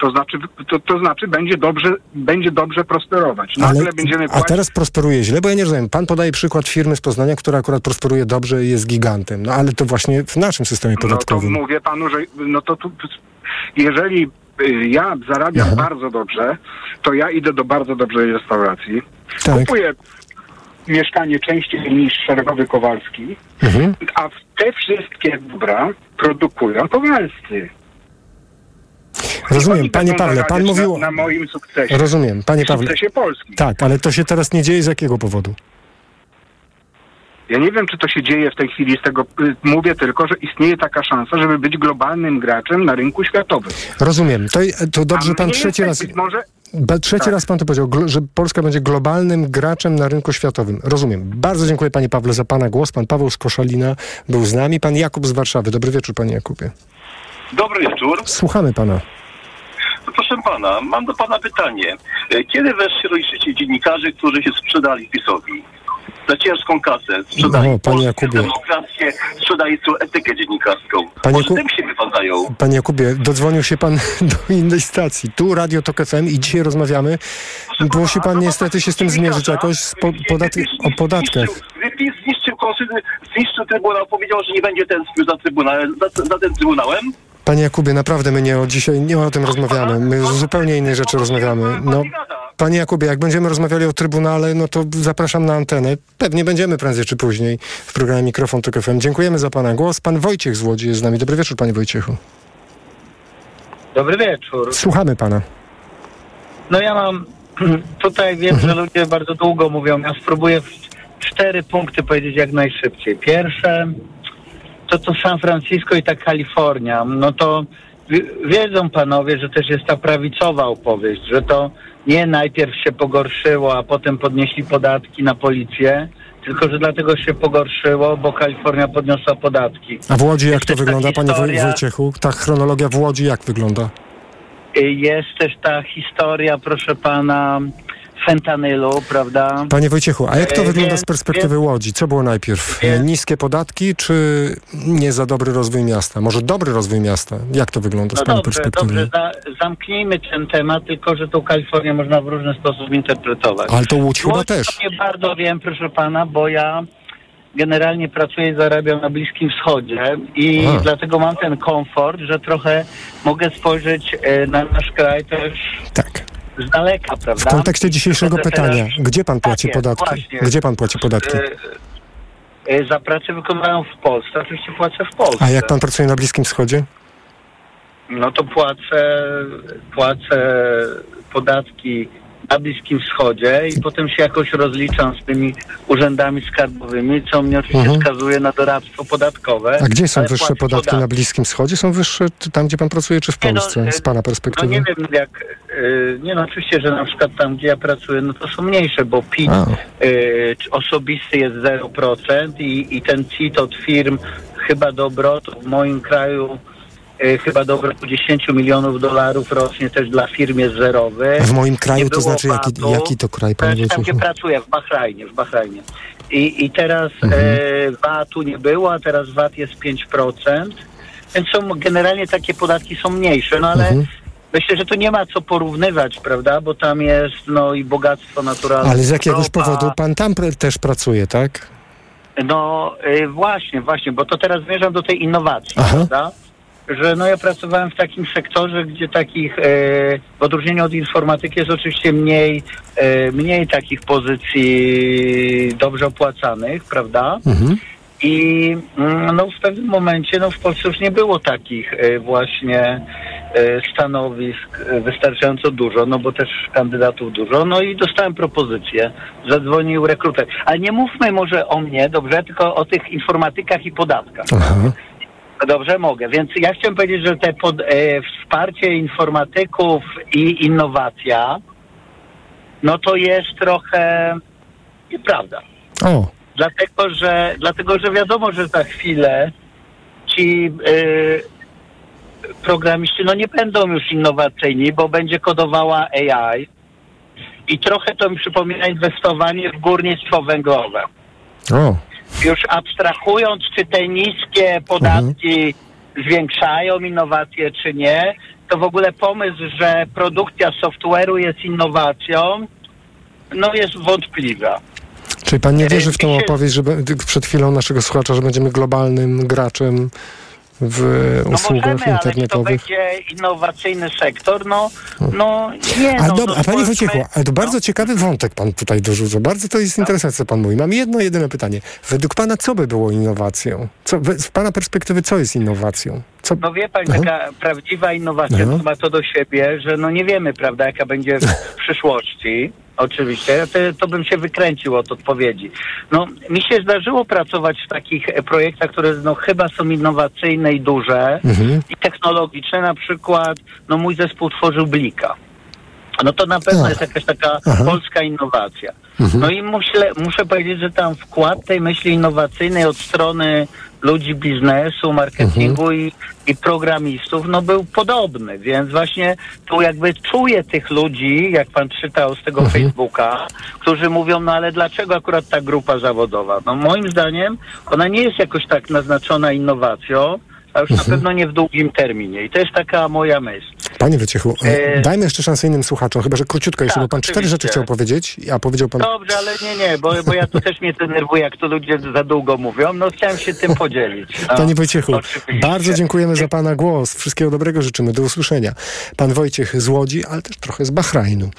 To znaczy, to, to znaczy będzie dobrze, będzie dobrze prosperować. Nagle Ale, będziemy a płacić teraz prosperuje źle, bo ja nie rozumiem. Pan podaje przykład firmy z Poznania, która akurat prosperuje dobrze i jest gigantem. No ale to właśnie w naszym systemie No to podatkowym. mówię panu, że no to tu, jeżeli y, ja zarabiam bardzo dobrze, to ja idę do bardzo dobrej restauracji, Tak. kupuję mieszkanie częściej niż szeregowy Kowalski, Mhm. a te wszystkie dobra produkują Kowalscy. Rozumiem, panie Pawle, pan mówił... Na, na moim sukcesie. Rozumiem, panie Pawle. Sukcesie Polski. Tak, ale to się teraz nie dzieje z jakiego powodu? Ja nie wiem, czy to się dzieje w tej chwili z tego. y, Mówię tylko, że istnieje taka szansa, żeby być globalnym graczem na rynku światowym. Rozumiem. To, to dobrze pan trzeci raz... Być może Trzeci Tak. raz pan to powiedział, że Polska będzie globalnym graczem na rynku światowym. Rozumiem. Bardzo dziękuję panie Pawle za pana głos. Pan Paweł z Koszalina był z nami. Pan Jakub z Warszawy. Dobry wieczór panie Jakubie. Dobry wieczór. Słuchamy pana. Proszę pana, mam do pana pytanie. E, Kiedy wreszcie rozliczycie dziennikarzy, którzy się sprzedali PiSowi? Za ciężką kasę. Sprzedali O, panie Jakubie. demokrację, sprzedali etykę dziennikarską. Panie Może tym się wypadają. Panie Jakubie, dodzwonił się pan do innej stacji. Tu Radio Tok FM i dzisiaj rozmawiamy. Musi pan niestety się z tym zmierzyć jakoś z po, podatki, o podatkach. PiS zniszczył, konstytucję, zniszczył Trybunał, powiedział, że nie będzie tęsknił za, trybunałem, za, za tym Trybunałem. Panie Jakubie, naprawdę my nie o dzisiaj nie o tym rozmawiamy. My o zupełnie innej rzeczy rozmawiamy. No, panie Jakubie, jak będziemy rozmawiali o Trybunale, no to zapraszam na antenę. Pewnie będziemy prędzej czy później w programie Mikrofon Tok FM. Dziękujemy za pana głos. Pan Wojciech z Łodzi jest z nami. Dobry wieczór, panie Wojciechu. Dobry wieczór. Słuchamy pana. No ja mam, tutaj wiem, że ludzie bardzo długo mówią, ja spróbuję cztery punkty powiedzieć jak najszybciej. Pierwsze, to to San Francisco i ta Kalifornia, no to wi- wiedzą panowie, że też jest ta prawicowa opowieść, że to nie najpierw się pogorszyło, a potem podnieśli podatki na policję, tylko że dlatego się pogorszyło, bo Kalifornia podniosła podatki. A w Łodzi jak Jest to wygląda, panie historia- Wojciechu? Ta chronologia w Łodzi jak wygląda? Y, Jest też ta historia, proszę pana, fentanylu, prawda? Panie Wojciechu, a jak to E, wygląda z perspektywy Łodzi? Co było najpierw? E, Niskie podatki, czy nie za dobry rozwój miasta? Może dobry rozwój miasta? Jak to wygląda z No Pana dobrze, perspektywy? dobrze, za, zamknijmy ten temat, tylko że tą Kalifornię można w różny sposób interpretować. Ale to Łódź chyba Łódź też. to Nie bardzo wiem, proszę pana, bo ja generalnie pracuję i zarabiam na Bliskim Wschodzie i Aha. dlatego mam ten komfort, że trochę mogę spojrzeć e, na nasz kraj też Tak. Z daleka, W prawda? kontekście dzisiejszego pytania, teraz- gdzie Pan płaci Tak podatki? właśnie. Gdzie Pan płaci podatki? E, e, Za pracę wykonaną w Polsce, oczywiście płacę w Polsce. A jak Pan pracuje na Bliskim Wschodzie? No to płacę, płacę podatki na Bliskim Wschodzie i potem się jakoś rozliczam z tymi urzędami skarbowymi, co mnie oczywiście Mhm. skazuje na doradztwo podatkowe. A gdzie są wyższe podatki podatki. na Bliskim Wschodzie? Są wyższe tam, gdzie Pan pracuje, czy w no, Polsce? e, Z Pana No perspektywy? nie wiem jak, y, nie no oczywiście, że na przykład tam, gdzie ja pracuję, no to są mniejsze, bo PIT A. y, osobisty jest 0% i, i ten CIT od firm chyba do obrotu w moim kraju chyba do obrotu 10 milionów dolarów rocznie też dla firm jest zerowy. W moim kraju to znaczy jaki, jaki to kraj, Znaczy tam, gdzie pracuję, w Bahrajnie, w Bahrajnie. I, i teraz Mhm. e, VAT-u nie było, a teraz VAT jest 5%, więc są generalnie takie podatki są mniejsze, no ale Mhm. myślę, że tu nie ma co porównywać, prawda, bo tam jest no i bogactwo naturalne. Ale z jakiegoś ropa. powodu Pan tam pr- też pracuje, tak? No e, właśnie, właśnie, bo to teraz zmierzam do tej innowacji, Aha. prawda? Że no ja pracowałem w takim sektorze, gdzie takich, e, w odróżnieniu od informatyki jest oczywiście mniej, e, mniej takich pozycji dobrze opłacanych, prawda? I mm, no w pewnym momencie no w Polsce już nie było takich e, właśnie e, stanowisk wystarczająco dużo, no bo też kandydatów dużo, no i dostałem propozycję, zadzwonił rekruter. Ale nie mówmy może o mnie, dobrze, tylko o tych informatykach i podatkach. Dobrze, mogę. Więc ja chciałem powiedzieć, że te pod, e, wsparcie informatyków i innowacja, no to jest trochę nieprawda. O, Dlatego, że, dlatego, że wiadomo, że za chwilę ci y, programiści no nie będą już innowacyjni, bo będzie kodowała AI i trochę to mi przypomina inwestowanie w górnictwo węglowe. o. Już abstrahując, czy te niskie podatki zwiększają innowacje, czy nie, to w ogóle pomysł, że produkcja software'u jest innowacją, no jest wątpliwa. Czyli pan nie wierzy w tą opowieść, że przed chwilą naszego słuchacza, że będziemy globalnym graczem w No usługach możemy, ale czy to internetowych? będzie innowacyjny sektor? No, no nie. A no, dobra, no, a spójrzmy- Wojciechu, ale to bardzo ciekawy wątek pan tutaj dorzuca. Bardzo to jest interesujące, co pan mówi. Mam jedno, jedyne pytanie. Według pana co by było innowacją? Co, z pana perspektywy co jest innowacją? Co... No wie pan, Aha. taka prawdziwa innowacja No. to ma to do siebie, że no nie wiemy, prawda, jaka będzie w przyszłości. Oczywiście, to, to bym się wykręcił od odpowiedzi. No, mi się zdarzyło pracować w takich e, projektach, które no, chyba są innowacyjne i duże Mhm. i technologiczne. Na przykład, no mój zespół tworzył Blika. No to na pewno Ach. jest jakaś taka Aha. polska innowacja. Mhm. No i muszę, muszę powiedzieć, że tam wkład tej myśli innowacyjnej od strony ludzi biznesu, marketingu i, i programistów, no był podobny, więc właśnie tu jakby czuję tych ludzi, jak pan czytał z tego Facebooka, którzy mówią, no ale dlaczego akurat ta grupa zawodowa? No moim zdaniem ona nie jest jakoś tak naznaczona innowacją, a już na pewno nie w długim terminie. I to jest taka moja myśl. Panie Wyciechu, e, dajmy jeszcze szansę innym słuchaczom, chyba że króciutko jeszcze, Tak, bo pan cztery oczywiście. rzeczy chciał powiedzieć, a powiedział pan... Dobrze, ale nie, nie, bo, bo ja tu też mnie denerwuję, jak to ludzie za długo mówią. No chciałem się tym podzielić. No, Panie Wojciechu, oczywiście. bardzo dziękujemy za Pana głos. Wszystkiego dobrego życzymy. Do usłyszenia. Pan Wojciech z Łodzi, ale też trochę z Bahrajnu.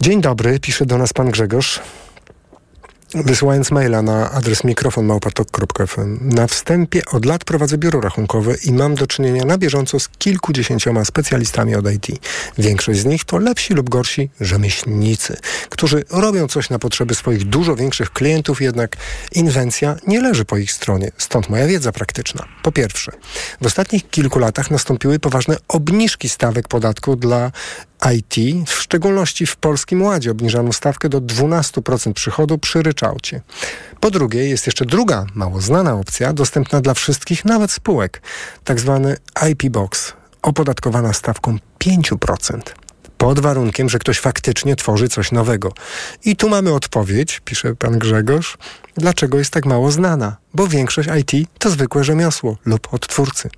Dzień dobry, pisze do nas Pan Grzegorz. Wysyłając maila na adres mikrofonmałpatok.fm. Na wstępie od lat prowadzę biuro rachunkowe i mam do czynienia na bieżąco z kilkudziesięcioma specjalistami od IT. Większość z nich to lepsi lub gorsi rzemieślnicy, którzy robią coś na potrzeby swoich dużo większych klientów, jednak inwencja nie leży po ich stronie. Stąd moja wiedza praktyczna. Po pierwsze, w ostatnich kilku latach nastąpiły poważne obniżki stawek podatku dla IT, w szczególności w Polskim Ładzie obniżano stawkę do 12% przychodu przy ryczałcie. Po drugie, jest jeszcze druga, mało znana opcja, dostępna dla wszystkich, nawet spółek, tak zwany IP Box, opodatkowana stawką 5%. Pod warunkiem, że ktoś faktycznie tworzy coś nowego. I tu mamy odpowiedź, pisze pan Grzegorz, dlaczego jest tak mało znana. Bo większość IT to zwykłe rzemiosło lub odtwórcy.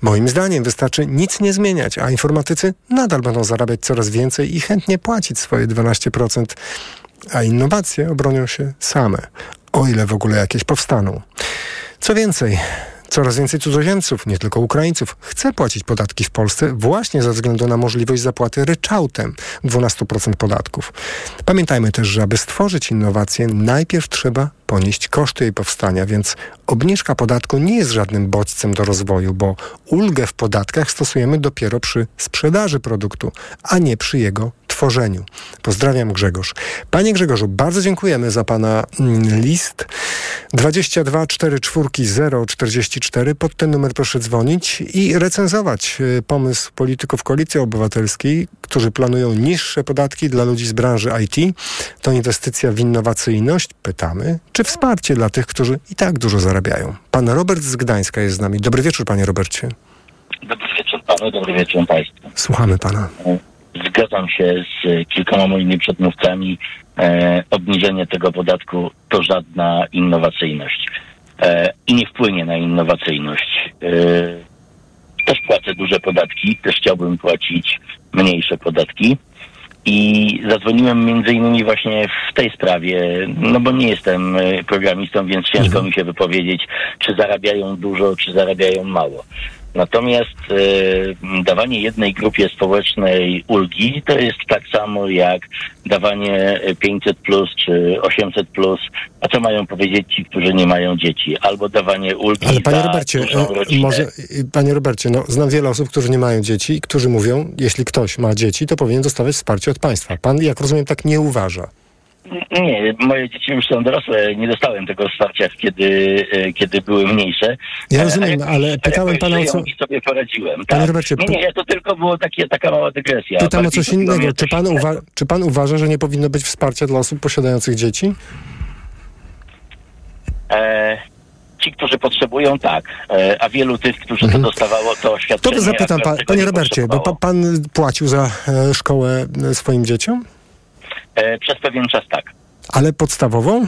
Moim zdaniem wystarczy nic nie zmieniać, a informatycy nadal będą zarabiać coraz więcej i chętnie płacić swoje 12%, a innowacje obronią się same, o ile w ogóle jakieś powstaną. Co więcej, Coraz więcej cudzoziemców, nie tylko Ukraińców, chce płacić podatki w Polsce właśnie ze względu na możliwość zapłaty ryczałtem 12% podatków. Pamiętajmy też, że aby stworzyć innowację, najpierw trzeba ponieść koszty jej powstania, więc obniżka podatku nie jest żadnym bodźcem do rozwoju, bo ulgę w podatkach stosujemy dopiero przy sprzedaży produktu, a nie przy jego tworzeniu. Pozdrawiam Grzegorz. Panie Grzegorzu, bardzo dziękujemy za Pana mm, list. 22 44 044. Pod ten numer proszę dzwonić i recenzować y, pomysł polityków Koalicji Obywatelskiej, którzy planują niższe podatki dla ludzi z branży IT. To inwestycja w innowacyjność? Pytamy. Czy wsparcie dla tych, którzy i tak dużo zarabiają? Pan Robert z Gdańska jest z nami. Dobry wieczór, Panie Robercie. Dobry wieczór panu, dobry wieczór państwu. Słuchamy Pana. Zgadzam się z kilkoma moimi przedmówcami. E, obniżenie tego podatku to żadna innowacyjność i nie wpłynie na innowacyjność. E, też płacę duże podatki, też chciałbym płacić mniejsze podatki. I zadzwoniłem między innymi właśnie w tej sprawie, no bo nie jestem e, programistą, więc ciężko mi się wypowiedzieć, czy zarabiają dużo, czy zarabiają mało. Natomiast e, dawanie jednej grupie społecznej ulgi to jest tak samo jak dawanie 500 plus czy 800 plus. A co mają powiedzieć ci, którzy nie mają dzieci? Albo dawanie ulgi Ale panie Robercie, e, może, e, panie Robercie, no, znam wiele osób, którzy nie mają dzieci, którzy mówią, jeśli ktoś ma dzieci, to powinien dostawać wsparcie od państwa. Pan, jak rozumiem, tak nie uważa. Nie, moje dzieci już są dorosłe. Nie dostałem tego wsparcia, kiedy, e, kiedy były mniejsze. Ja rozumiem, ale pytałem pana o co- I sobie poradziłem. Panie tak. Robercie, nie, nie, to tylko takie, taka mała dygresja. Pytam o coś innego. Czy pan, uwa- czy pan uważa, że nie powinno być wsparcia dla osób posiadających dzieci? E, ci, którzy potrzebują, tak. E, a wielu tych, którzy to dostawało, to To świadczenie... by zapytam, akurat pa, tego panie nie Robercie, bo pa, pan płacił za e, szkołę e, swoim dzieciom, przez pewien czas tak. ale podstawową?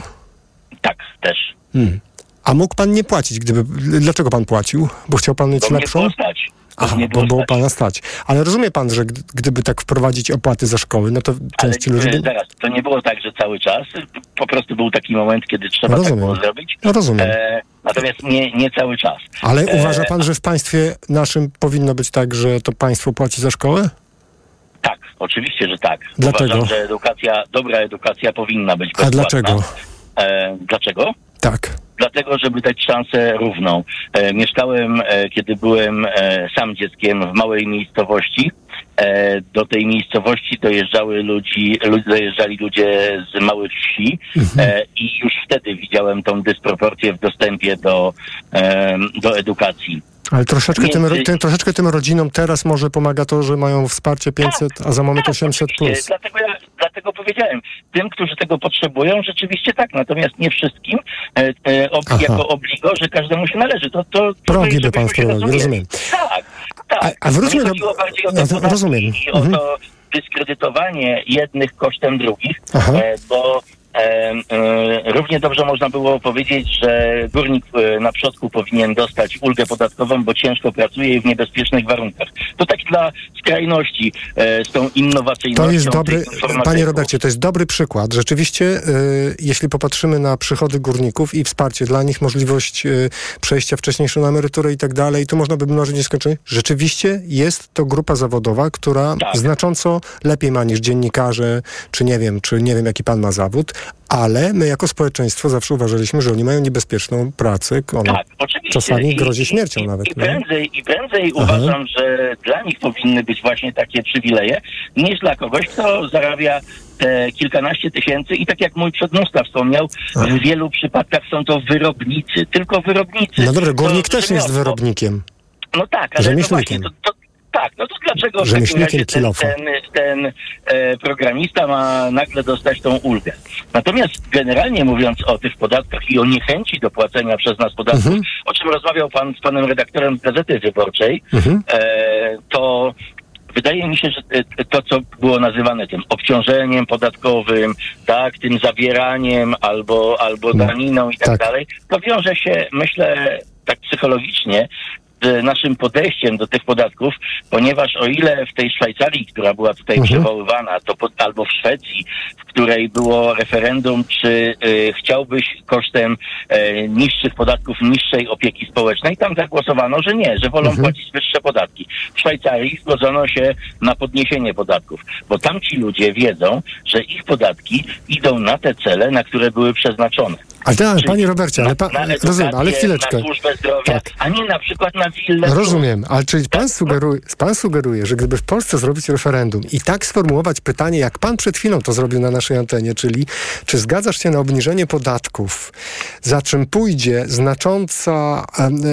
Tak, też. Hmm. A mógł pan nie płacić, gdyby... Dlaczego pan płacił? Bo chciał pan mieć Bo mnie lepszą? było stać. Bo Aha, mnie bo było pana stać. Ale rozumie pan, że gdy- gdyby tak wprowadzić opłaty za szkoły, no to części Ale ludzi... e, By... zaraz, to nie było tak, że cały czas. Po prostu był taki moment, kiedy trzeba Rozumiem. tak było zrobić. No rozumiem. E, natomiast nie, nie cały czas. Ale E, uważa pan, że w państwie naszym powinno być tak, że to państwo płaci za szkołę? Tak, oczywiście, że tak. Dlaczego? Uważam, że edukacja, dobra edukacja powinna być A bezpłatna. dlaczego? E, dlaczego? Tak. Dlatego, żeby dać szansę równą. E, mieszkałem, e, kiedy byłem e, sam dzieckiem w małej miejscowości. E, do tej miejscowości dojeżdżały ludzi, lu- dojeżdżali ludzie z małych wsi e, i już wtedy widziałem tą dysproporcję w dostępie do, do edukacji. Ale troszeczkę tym, Między- tym, troszeczkę tym rodzinom teraz może pomaga to, że mają wsparcie 500, a za moment 800 E, plus. Dlatego, ja, dlatego powiedziałem, tym, którzy tego potrzebują, rzeczywiście tak, natomiast nie wszystkim e, e, ob, jako obligo, że każdemu się należy. To, to, Progi by pan wprowadził, rozumiem. Tak, tak. A- a wróćmy do- no rozumiem. i o Mhm. to dyskredytowanie jednych kosztem drugich, Aha. e, bo równie dobrze można było powiedzieć, że górnik e, na przodku powinien dostać ulgę podatkową, bo ciężko pracuje i w niebezpiecznych warunkach. To tak dla skrajności z tą innowacyjnością. To jest dobry, panie Robercie, to jest dobry przykład. Rzeczywiście, jeśli popatrzymy na przychody górników i wsparcie dla nich, możliwość przejścia wcześniejszą na emeryturę i tak dalej, tu można by mnożyć nieskończenie. Rzeczywiście jest to grupa zawodowa, która Tak. znacząco lepiej ma niż dziennikarze, czy nie wiem, czy nie wiem, jaki pan ma zawód, ale my jako społeczeństwo zawsze uważaliśmy, że oni mają niebezpieczną pracę. Ona Tak, oczywiście. czasami grozi i- śmiercią i, nawet. I no. prędzej, i prędzej Aha. uważam, że dla nich powinny być właśnie takie przywileje, niż dla kogoś, kto zarabia te kilkanaście tysięcy i tak jak mój przedmówca wspomniał, w wielu przypadkach są to wyrobnicy, tylko wyrobnicy. No dobra, To górnik też jest wyrobnikiem. No tak, ale to właśnie, to, to, tak, no to dlaczego w takim razie ten, ten, ten e, programista ma nagle dostać tą ulgę? Natomiast generalnie mówiąc o tych podatkach i o niechęci do płacenia przez nas podatków, Mhm. o czym rozmawiał pan z panem redaktorem Gazety Wyborczej, Mhm. e, to wydaje mi się, że e, to, co było nazywane tym obciążeniem podatkowym, tak, tym zawieraniem albo, albo daniną i tak, tak. dalej, to wiąże się, myślę, tak psychologicznie z naszym podejściem do tych podatków, ponieważ o ile w tej Szwajcarii, która była tutaj Mhm. przywoływana, to po, albo w Szwecji, w której było referendum, czy y, chciałbyś kosztem e, niższych podatków, niższej opieki społecznej, tam zagłosowano, że nie, że wolą Mhm. płacić wyższe podatki. W Szwajcarii zgodzono się na podniesienie podatków, bo tam ci ludzie wiedzą, że ich podatki idą na te cele, na które były przeznaczone. Ale tak, panie Robercie, ale na edukację, rozumiem, ale chwileczkę. Na zdrowia, Tak. a nie na przykład na willę. Rozumiem, ale czyli pan sugeruje, pan sugeruje, że gdyby w Polsce zrobić referendum i tak sformułować pytanie, jak pan przed chwilą to zrobił na naszej antenie, czyli czy zgadzasz się na obniżenie podatków, za czym pójdzie znacząca,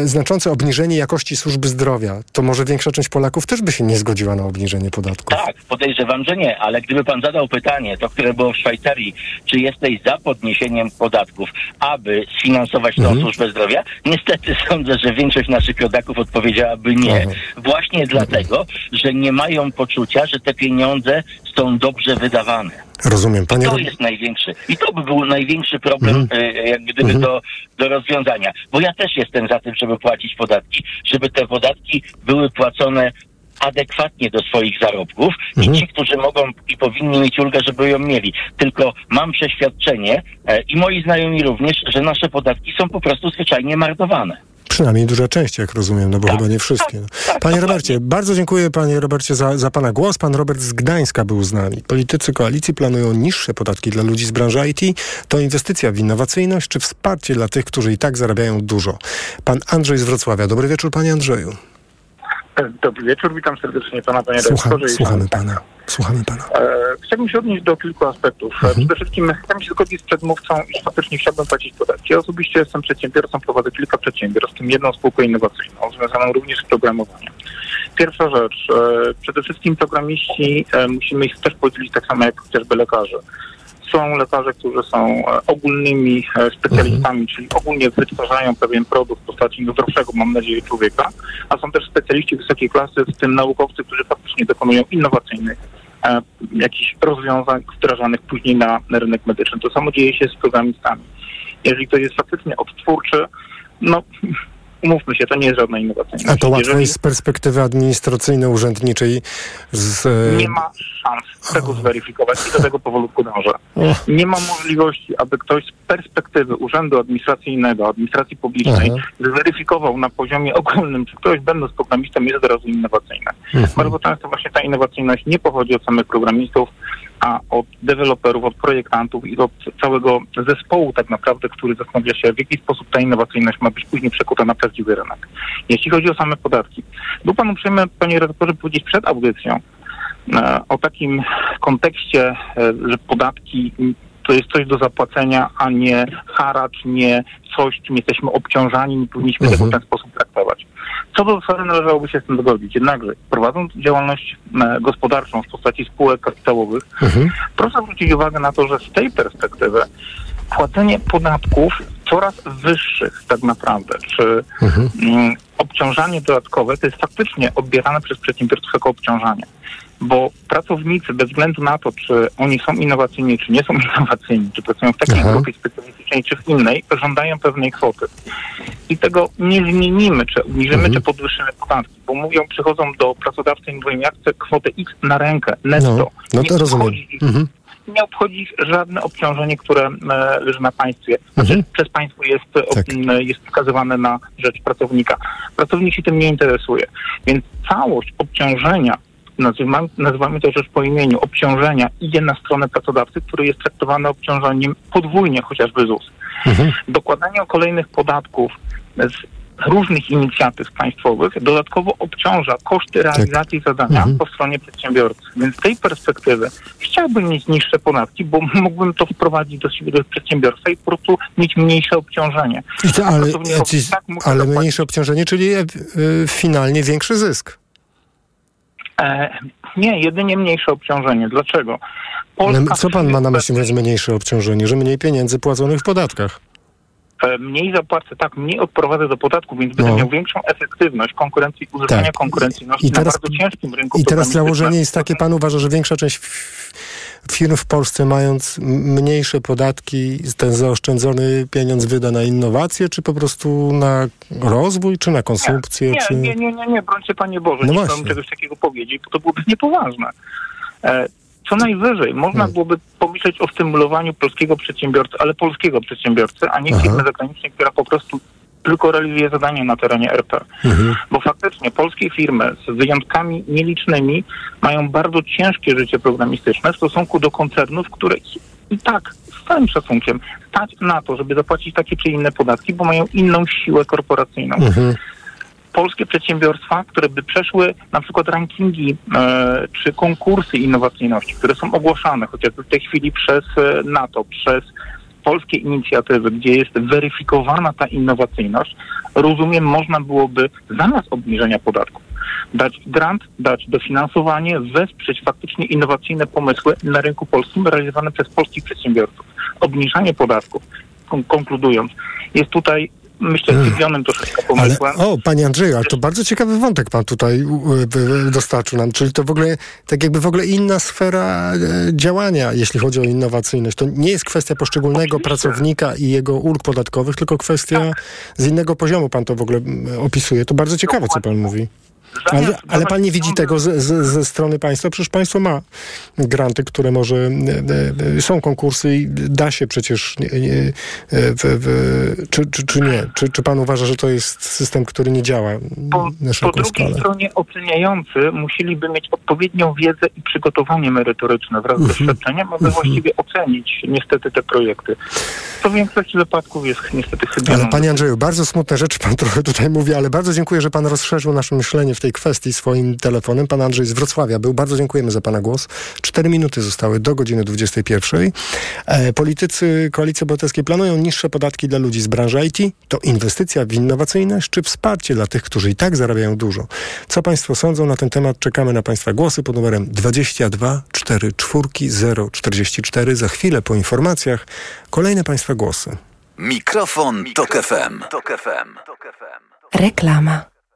znaczące obniżenie jakości służby zdrowia, to może większa część Polaków też by się nie zgodziła na obniżenie podatków. Tak, podejrzewam, że nie, ale gdyby pan zadał pytanie, to które było w Szwajcarii, czy jesteś za podniesieniem podatków, aby sfinansować tą Mhm. służbę zdrowia, niestety sądzę, że większość naszych rodaków odpowiedziałaby nie. Właśnie dlatego, że nie mają poczucia, że te pieniądze są dobrze wydawane. Rozumiem, panie To Robercie. jest największy. I to by był największy problem, Mhm. e, jak gdyby do, do rozwiązania. Bo ja też jestem za tym, żeby płacić podatki, żeby te podatki były płacone adekwatnie do swoich zarobków Mhm. i ci, którzy mogą i powinni mieć ulgę, żeby ją mieli. Tylko mam przeświadczenie e, i moi znajomi również, że nasze podatki są po prostu zwyczajnie marnowane. Przynajmniej duża część, jak rozumiem, no bo chyba nie wszystkie. No. Panie Robercie, bardzo dziękuję panie Robercie za, za pana głos. Pan Robert z Gdańska był z nami. Politycy koalicji planują niższe podatki dla ludzi z branży IT. To inwestycja w innowacyjność czy wsparcie dla tych, którzy i tak zarabiają dużo. Pan Andrzej z Wrocławia. Dobry wieczór, panie Andrzeju. Dobry wieczór, witam serdecznie pana, panie Słucham, słuchamy pana. Słuchamy pana. E, chciałbym się odnieść do kilku aspektów. E, Przede wszystkim chciałbym się zgodzić z przedmówcą, iż faktycznie chciałbym płacić podatki. Ja osobiście jestem przedsiębiorcą, prowadzę kilka przedsiębiorstw, w tym jedną spółkę innowacyjną, związaną również z programowaniem. Pierwsza rzecz, e, przede wszystkim programiści e, musimy ich też podzielić tak samo jak chociażby lekarze. Są lekarze, którzy są e, ogólnymi e, specjalistami, czyli ogólnie wytwarzają pewien produkt w postaci zdrowszego, mam nadzieję, człowieka, a są też specjaliści wysokiej klasy, w tym naukowcy, którzy faktycznie dokonują innowacyjnych e, jakichś rozwiązań wdrażanych później na, na rynek medyczny. To samo dzieje się z programistami. Jeżeli ktoś jest faktycznie odtwórczy, no umówmy się, to nie jest żadna innowacyjność. A to Jeżeli jest z perspektywy administracyjno-urzędniczej. Z, e, nie ma szans tego zweryfikować i do tego powolutku dążę. Nie ma możliwości, aby ktoś z perspektywy Urzędu Administracyjnego, Administracji Publicznej Aha. zweryfikował na poziomie ogólnym, czy ktoś będąc programistą jest od razu innowacyjny. Mhm. Bardzo często właśnie ta innowacyjność nie pochodzi od samych programistów, a od deweloperów, od projektantów i od całego zespołu tak naprawdę, który zastanawia się, w jaki sposób ta innowacyjność ma być później przekuta na prawdziwy rynek. Jeśli chodzi o same podatki, był Pan uprzejmy, Panie redaktorze, powiedzieć przed audycją e, o takim kontekście, e, że podatki to jest coś do zapłacenia, a nie haracz, nie coś, czym jesteśmy obciążani, nie powinniśmy tego w ten sposób traktować. Co do zasady należałoby się z tym zgodzić. Jednakże prowadząc działalność e, gospodarczą w postaci spółek kapitałowych, proszę zwrócić uwagę na to, że z tej perspektywy płacenie podatków coraz wyższych tak naprawdę, czy mm, obciążanie dodatkowe, to jest faktycznie odbierane przez przedsiębiorców jako obciążanie. Bo pracownicy, bez względu na to, czy oni są innowacyjni, czy nie są innowacyjni, czy pracują w takiej Aha. grupie specjalistycznej, czy w innej, żądają pewnej kwoty. I tego nie zmienimy, czy obniżymy, czy podwyższymy podatki, bo mówią, przychodzą do pracodawcy i mówią, ja chcę kwotę X na rękę, netto. No, no Nie to rozumiem. obchodzi ich Mhm. nie obchodzi żadne obciążenie, które e, leży na państwie. Znaczy, Mhm. przez państwo jest, e, Tak. m, jest wskazywane na rzecz pracownika. Pracownik się tym nie interesuje. Więc całość obciążenia, nazywamy, nazywamy to rzecz po imieniu, obciążenia idzie na stronę pracodawcy, który jest traktowany obciążeniem podwójnie, chociażby ZUS. Dokładanie kolejnych podatków z różnych inicjatyw państwowych dodatkowo obciąża koszty realizacji zadania Mhm. po stronie przedsiębiorcy. Więc z tej perspektywy chciałbym mieć niższe podatki, bo mógłbym to wprowadzić do siebie do przedsiębiorstwa i po prostu mieć mniejsze obciążenie. I to, ale, jacyś, tak ale zapłacić. mniejsze obciążenie, czyli e, e, finalnie większy zysk. E, nie, jedynie mniejsze obciążenie. Dlaczego? Polska co pan ma na myśli, mówiąc mniejsze obciążenie? Że mniej pieniędzy płaconych w podatkach? e, mniej zapłacę, tak, mniej odprowadzę do podatku, więc będę No. miał większą efektywność konkurencji, uzyskania Tak. konkurencyjności I teraz- na bardzo ciężkim rynku. I teraz założenie jest takie, pan uważa, że większa część firm w Polsce mając mniejsze podatki, ten zaoszczędzony pieniądz wyda na innowacje, czy po prostu na rozwój, czy na konsumpcję? Nie, czy... nie, nie, nie, nie, brońcie Panie Boże, No nie chciałbym czegoś takiego powiedzieć, bo to byłoby niepoważne. E, co najwyżej, można Hmm. byłoby pomyśleć o stymulowaniu polskiego przedsiębiorcy, ale polskiego przedsiębiorcy, a nie firmy zagranicznej, która po prostu tylko realizuje zadanie na terenie RP. Mhm. Bo faktycznie polskie firmy z wyjątkami nielicznymi mają bardzo ciężkie życie programistyczne w stosunku do koncernów, które i- tak z całym szacunkiem stać na to, żeby zapłacić takie czy inne podatki, bo mają inną siłę korporacyjną Mhm. polskie przedsiębiorstwa, które by przeszły na przykład rankingi e, czy konkursy innowacyjności, które są ogłaszane chociażby w tej chwili przez e, NATO, przez polskie inicjatywy, gdzie jest weryfikowana ta innowacyjność, rozumiem, można byłoby zamiast obniżenia podatków dać grant, dać dofinansowanie, wesprzeć faktycznie innowacyjne pomysły na rynku polskim realizowane przez polskich przedsiębiorców. Obniżanie podatków, kon- konkludując, jest tutaj myślę dziwionym troszeczkę Ale, pomysłem. o, panie Andrzeju, ale to bardzo ciekawy wątek pan tutaj dostarczył nam, czyli to w ogóle, tak jakby w ogóle inna sfera e, działania, jeśli chodzi o innowacyjność. To nie jest kwestia poszczególnego pracownika i jego ulg podatkowych, tylko kwestia z innego poziomu pan to w ogóle mm, opisuje. To bardzo ciekawe, co pan mówi. Ale, ale pan nie widzi tego ze, ze, ze strony państwa? Przecież państwo ma granty, które może... e, e, Są konkursy i da się przecież... nie- nie, e, W, w, czy, czy, czy nie? Czy, czy pan uważa, że to jest system, który nie działa Po, na po szeroką drugiej skalę? stronie oceniający musieliby mieć odpowiednią wiedzę i przygotowanie merytoryczne wraz z Mhm. doświadczeniem, aby właściwie ocenić niestety te projekty. To w większości wypadków jest niestety chybione. Ale panie Andrzeju, bardzo smutne rzeczy pan trochę tutaj mówi, ale bardzo dziękuję, że pan rozszerzył nasze myślenie w tej kwestii swoim telefonem. Pan Andrzej z Wrocławia był. Bardzo dziękujemy za pana głos. Cztery minuty zostały do godziny 21. E, politycy Koalicji Obywatelskiej planują niższe podatki dla ludzi z branży IT. To inwestycja w innowacyjność czy wsparcie dla tych, którzy i tak zarabiają dużo? Co państwo sądzą na ten temat? Czekamy na państwa głosy pod numerem 22 44 044. Za chwilę po informacjach kolejne państwa głosy. Mikrofon, Tok FM. Reklama.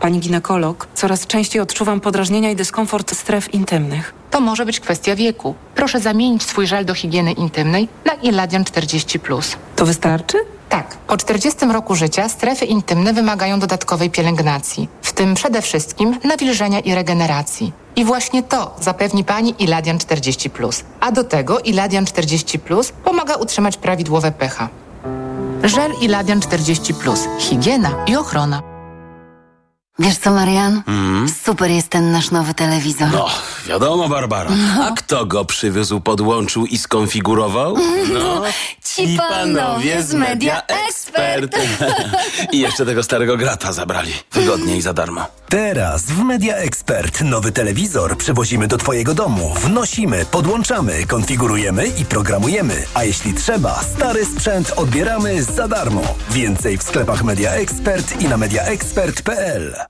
Pani ginekolog, coraz częściej odczuwam podrażnienia i dyskomfort stref intymnych. To może być kwestia wieku. Proszę zamienić swój żel do higieny intymnej na Iladian 40. To wystarczy? Tak. Po 40 roku życia strefy intymne wymagają dodatkowej pielęgnacji, w tym przede wszystkim nawilżenia i regeneracji. I właśnie to zapewni Pani Iladian 40. A do tego Iladian 40 pomaga utrzymać prawidłowe pH. Żel Iladian 40. Higiena i ochrona. Wiesz co, Marian? Mm. Super jest ten nasz nowy telewizor. No, wiadomo, Barbara. A kto go przywiózł, podłączył i skonfigurował? No, Ci panowie z Media Expert. I jeszcze tego starego grata zabrali. Wygodnie i za darmo. Teraz w Media Expert nowy telewizor przywozimy do Twojego domu. Wnosimy, podłączamy, konfigurujemy i programujemy. A jeśli trzeba, stary sprzęt odbieramy za darmo. Więcej w sklepach Media Expert i na mediaexpert.pl.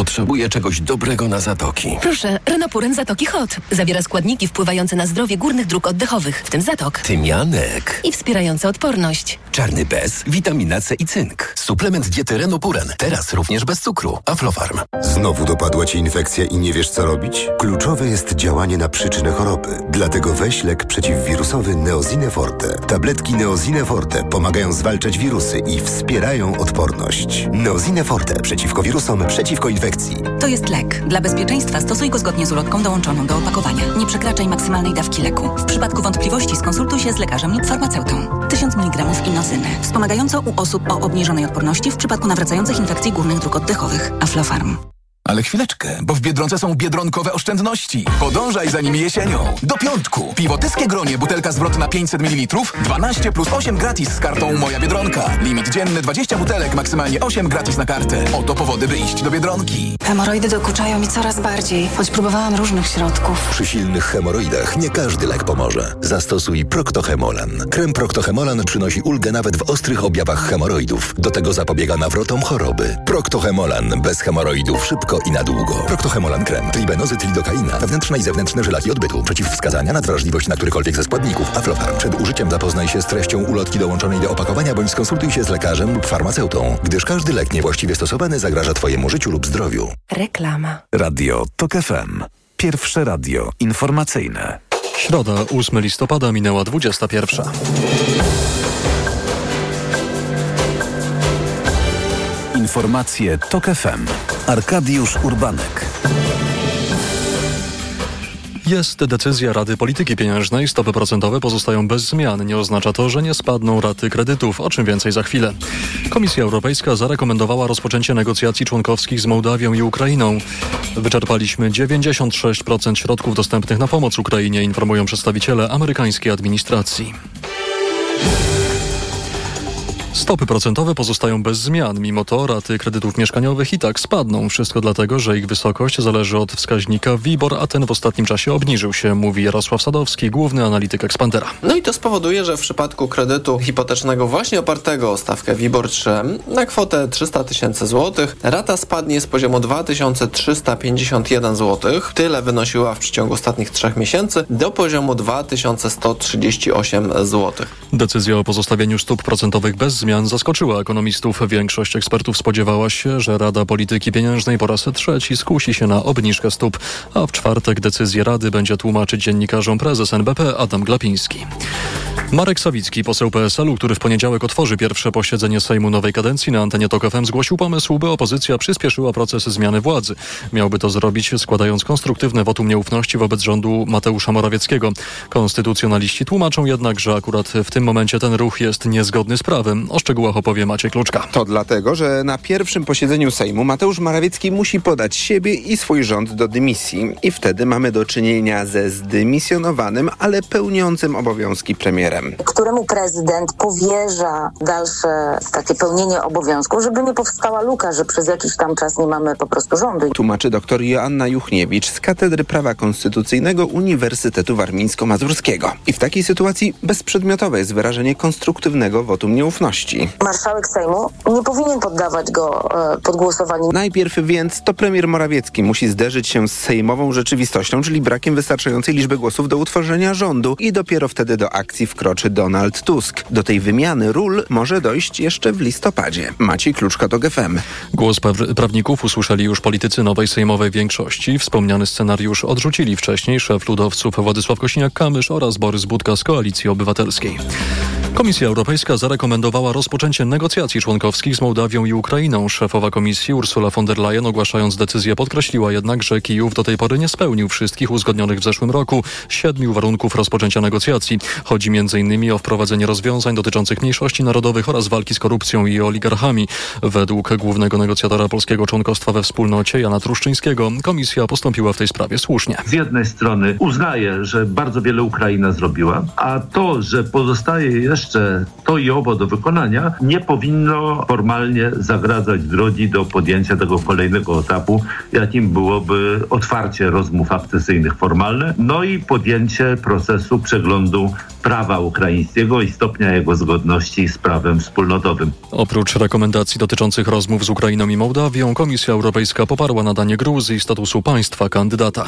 Potrzebuję czegoś dobrego na zatoki. Proszę, Renopuren Zatoki Hot. Zawiera składniki wpływające na zdrowie górnych dróg oddechowych, w tym zatok. Tymianek. I wspierające odporność. Czarny bez, witamina C i cynk. Suplement diety Renopuren. Teraz również bez cukru. Aflofarm. Znowu dopadła Ci infekcja i nie wiesz co robić? Kluczowe jest działanie na przyczynę choroby. Dlatego weź lek przeciwwirusowy Neozine Forte. Tabletki Neozine Forte pomagają zwalczać wirusy i wspierają odporność. Neozine Forte przeciwko wirusom, przeciwko infekcji. To jest lek. Dla bezpieczeństwa stosuj go zgodnie z ulotką dołączoną do opakowania. Nie przekraczaj maksymalnej dawki leku. W przypadku wątpliwości skonsultuj się z lekarzem lub farmaceutą. 1000 mg inozyny. Wspomagająco u osób o obniżonej odporności w przypadku nawracających infekcji górnych dróg oddechowych. Aflofarm. Ale chwileczkę, bo w Biedronce są biedronkowe oszczędności. Podążaj za nimi jesienią. Do piątku. Piwo Tyskie Gronie, butelka zwrotna 500 ml, 12 plus 8 gratis z kartą Moja Biedronka. Limit dzienny 20 butelek, maksymalnie 8 gratis na kartę. Oto powody, by iść do Biedronki. Hemoroidy dokuczają mi coraz bardziej, choć próbowałam różnych środków. Przy silnych hemoroidach nie każdy lek pomoże. Zastosuj Proctohemolan. Krem Proctohemolan przynosi ulgę nawet w ostrych objawach hemoroidów. Do tego zapobiega nawrotom choroby. Proctohemolan bez hemoroidów szybko i na długo. Proctohemolan krem. Tribenozy, lidokaina. Wewnętrzne i zewnętrzne żylaki odbytu. Przeciwwskazania na wrażliwość na którykolwiek ze składników. Aflofarm. Przed użyciem zapoznaj się z treścią ulotki dołączonej do opakowania bądź skonsultuj się z lekarzem lub farmaceutą, gdyż każdy lek niewłaściwie stosowany zagraża Twojemu życiu lub zdrowiu. Reklama. Radio TOK FM. Pierwsze radio informacyjne. Środa, 8 listopada, minęła 21. Informacje TOK FM. Arkadiusz Urbanek. Jest decyzja Rady Polityki Pieniężnej. Stopy procentowe pozostają bez zmian. Nie oznacza to, że nie spadną raty kredytów, o czym więcej za chwilę. Komisja Europejska zarekomendowała rozpoczęcie negocjacji członkowskich z Mołdawią i Ukrainą. Wyczerpaliśmy 96% środków dostępnych na pomoc Ukrainie, informują przedstawiciele amerykańskiej administracji. Stopy procentowe pozostają bez zmian, mimo to raty kredytów mieszkaniowych i tak spadną. Wszystko dlatego, że ich wysokość zależy od wskaźnika WIBOR, a ten w ostatnim czasie obniżył się, mówi Jarosław Sadowski, główny analityk Expandera. No i to spowoduje, że w przypadku kredytu hipotecznego właśnie opartego o stawkę WIBOR 3 na kwotę 300 tysięcy złotych rata spadnie z poziomu 2351 zł, tyle wynosiła w przeciągu ostatnich trzech miesięcy, do poziomu 2138 zł. Decyzja o pozostawieniu stóp procentowych bez zmian zaskoczyła ekonomistów. Większość ekspertów spodziewała się, że Rada Polityki Pieniężnej po raz trzeci skusi się na obniżkę stóp, a w czwartek decyzję Rady będzie tłumaczyć dziennikarzom prezes NBP Adam Glapiński. Marek Sawicki, poseł PSL-u, który w poniedziałek otworzy pierwsze posiedzenie Sejmu nowej kadencji na antenie TOK FM, zgłosił pomysł, by opozycja przyspieszyła proces zmiany władzy. Miałby to zrobić składając konstruktywne wotum nieufności wobec rządu Mateusza Morawieckiego. Konstytucjonaliści tłumaczą jednak, że akurat w tym momencie ten ruch jest niezgodny z prawem. O szczegółach opowie Maciej Kluczka. To dlatego, że na pierwszym posiedzeniu Sejmu Mateusz Morawiecki musi podać siebie i swój rząd do dymisji. I wtedy mamy do czynienia ze zdymisjonowanym, ale pełniącym obowiązki premierem. Któremu prezydent powierza dalsze takie pełnienie obowiązków, żeby nie powstała luka, że przez jakiś tam czas nie mamy po prostu rządu. Tłumaczy dr Joanna Juchniewicz z Katedry Prawa Konstytucyjnego Uniwersytetu Warmińsko-Mazurskiego. I w takiej sytuacji bezprzedmiotowe jest wyrażenie konstruktywnego wotum nieufności. Marszałek Sejmu nie powinien poddawać go e, pod głosowanie. Najpierw więc to premier Morawiecki musi zderzyć się z sejmową rzeczywistością, czyli brakiem wystarczającej liczby głosów do utworzenia rządu i dopiero wtedy do akcji wkroczy Donald Tusk. Do tej wymiany ról może dojść jeszcze w listopadzie. Maciej Kluczka to GFM. Głos pra- prawników usłyszeli już politycy nowej sejmowej większości. Wspomniany scenariusz odrzucili wcześniej szef ludowców Władysław Kosiniak-Kamysz oraz Borys Budka z Koalicji Obywatelskiej. Komisja Europejska zarekomendowała rozpoczęcie negocjacji członkowskich z Mołdawią i Ukrainą. Szefowa komisji Ursula von der Leyen ogłaszając decyzję podkreśliła jednak, że Kijów do tej pory nie spełnił wszystkich uzgodnionych w zeszłym roku siedmiu warunków rozpoczęcia negocjacji. Chodzi m.in. o wprowadzenie rozwiązań dotyczących mniejszości narodowych oraz walki z korupcją i oligarchami. Według głównego negocjatora polskiego członkostwa we wspólnocie Jana Truszczyńskiego komisja postąpiła w tej sprawie słusznie. Z jednej strony uznaje, że bardzo wiele Ukraina zrobiła, a to, że pozostaje jeszcze to i owo do wykonania, nie powinno formalnie zagradzać drogi do podjęcia tego kolejnego etapu, jakim byłoby otwarcie rozmów akcesyjnych formalne, no i podjęcie procesu przeglądu prawa ukraińskiego i stopnia jego zgodności z prawem wspólnotowym. Oprócz rekomendacji dotyczących rozmów z Ukrainą i Mołdawią, Komisja Europejska poparła nadanie Gruzji statusu państwa kandydata.